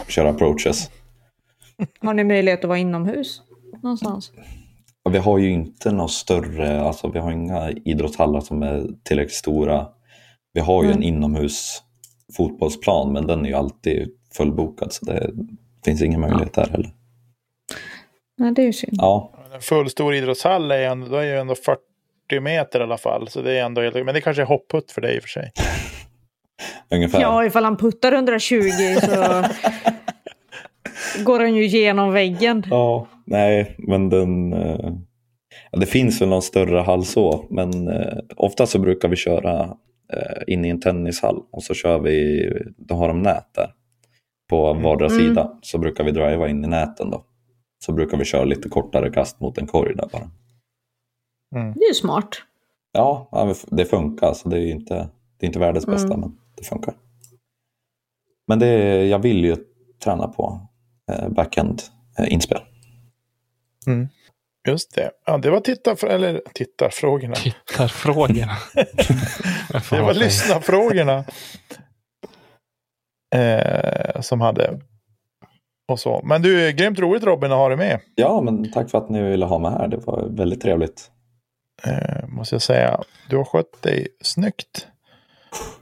köra approaches. Har ni möjlighet att vara inomhus någonstans? Vi har ju inte några större, alltså vi har inga idrottshallar som är tillräckligt stora. Vi har ju Mm. en inomhus fotbollsplan men den är ju alltid fullbokad så det finns ingen möjlighet där heller. Nej, det är ju synd. Ja, full stor idrottshall är ju ändå, då är ju ändå 40 meter i alla fall. Så det är ändå helt, men det kanske är hoppputt för dig i och för sig. Ungefär. Ja, ifall han puttar 120 så går han ju genom väggen. Ja, nej, men den... eh, Ja, det finns väl någon större hall så, men eh, ofta så brukar vi köra eh, in i en tennishall och så kör vi, då har de nät där på vardera Mm. sida. Så brukar vi driva in i näten då. Så brukar vi köra lite kortare kast mot en korg där bara. Det är ju smart. Ja, det funkar. Så det är ju inte, det är inte världens bästa, Mm. men det funkar. Men det, jag vill ju träna på eh, backend-inspel. Just det. Ja, det var tittar, eller tittarfrågorna. Tittarfrågorna. Det var lyssnarfrågorna. Eh, som hade. Och så. Men du, grymt roligt Robin att ha dig med. Ja, men tack för att ni ville ha mig här. Det var väldigt trevligt. Eh, måste jag säga. Du har skött dig snyggt.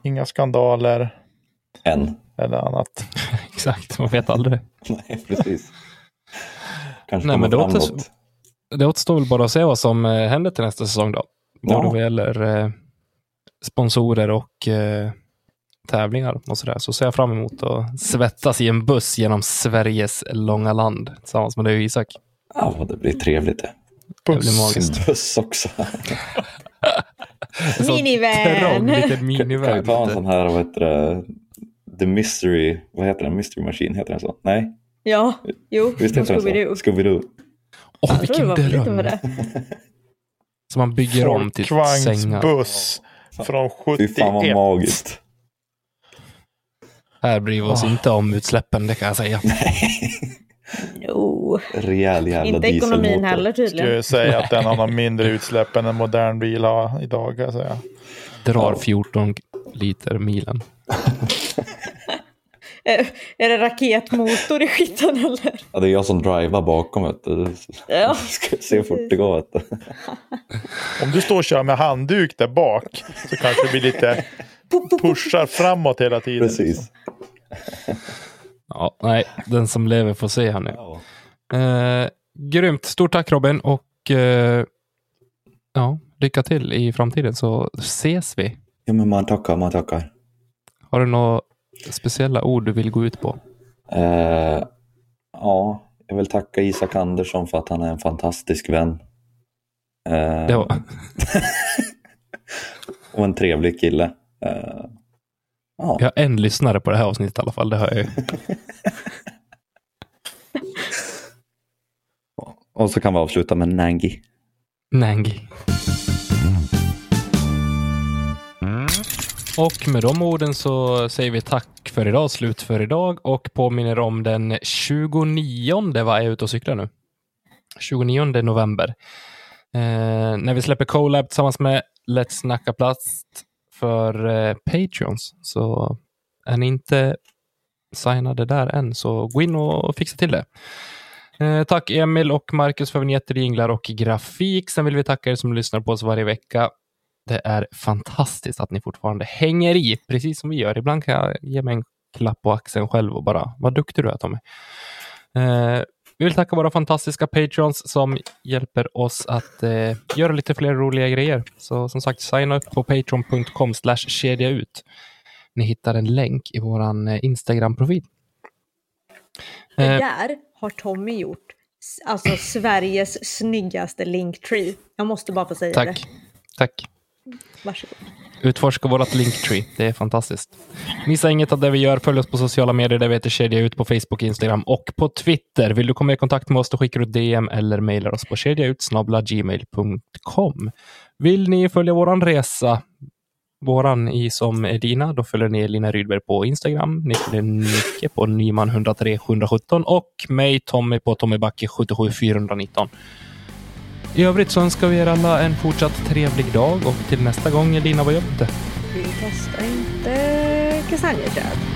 Inga skandaler Än. eller annat. Exakt, man vet aldrig. Nej, precis. Kanske Nej, men det återstår- något. Det återstår väl bara att se vad som eh, händer till nästa säsong då. Ja. Både vad gäller eh, sponsorer och eh, tävlingar och sådär. Så ser jag fram emot att svettas i en buss genom Sveriges långa land tillsammans med dig och Isak. Ja, det blir trevligt det. Det blir magiskt. Sin buss också. En sån Minivan. liten Kan vi ta en sån här, vad heter det, The Mystery, vad heter den? Mystery Machine, heter den så? Nej, Ja, jo. visst heter den så? Scooby-Doo. Åh, vilken dröm! Som man bygger om till sängar. Folkvagnsbuss från Fy fan vad 71. magiskt. Här bryr vi oss inte om utsläppen, det kan jag säga. Jo, Rejäl jävla inte ekonomin dieselmotor. heller Skulle tydligen. jag säga att den har mindre utsläpp än en modern bil har idag. Kan jag säga. Drar Ja. 14 liter milen. Är, är det raketmotor i skiten eller? Ja, det är jag som drivar bakom. Vet du. Ja. Ska se fort det går. Vet du. Om du står och kör med handduk där bak så kanske det blir lite pushar framåt hela tiden. Precis. Ja, nej, den som lever får se här nu. Ja. Eh, grymt. Stort tack Robin och eh, ja, lycka till i framtiden så ses vi. ja, men man tackar, man tackar. Har du några speciella ord du vill gå ut på? Eh, ja, jag vill tacka Isak Andersson för att han är en fantastisk vän. Eh, Det var, och en trevlig kille. Eh, ja. jag har en lyssnare på det här avsnittet i alla fall. Det har jag ju. Och så kan vi avsluta med Nangi. Nangi. Och med de orden så säger vi tack för idag, slut för idag och påminner om den 29, vad är jag ute och cyklar nu? 29 november. Eh, när vi släpper Colab tillsammans med Let's Snacka Plast för eh, Patreons. Så är ni inte signade där än så gå in och fixa till det. Eh, tack Emil och Marcus för vignetter, jinglar och grafik. Sen vill vi tacka er som lyssnar på oss varje vecka. Det är fantastiskt att ni fortfarande hänger i, precis som vi gör. Ibland kan jag ge mig en klapp på axeln själv och bara, vad duktig du är Tommy. Eh, vi vill tacka våra fantastiska patrons som hjälper oss att eh, göra lite fler roliga grejer. Så som sagt, signa upp på patreon.com kedja ut. Ni hittar en länk i vår Instagram-profil. Det Eh, där har Tommy gjort. Alltså Sveriges snyggaste linktree. Jag måste bara få säga det. tack. Tack. Varsågod. Utforska vårt Linktree. Det är fantastiskt. Missa inget av det vi gör. Följ oss på sociala medier där vi heter Kedja Ut på Facebook, Instagram och på Twitter. Vill du komma i kontakt med oss då skickar du DM eller mejlar oss på kedjaut.gmail.com. Vill ni följa våran resa, våran i som är dina, då följer ni Lina Rydberg på Instagram. Ni följer Nicke på Nyman 103 717 och mig Tommy på Tommy Backe 77 419. I övrigt så önskar vi er alla en fortsatt trevlig dag och till nästa gång, Elina vad gör vi inte? Vi testar inte kastanjeträd.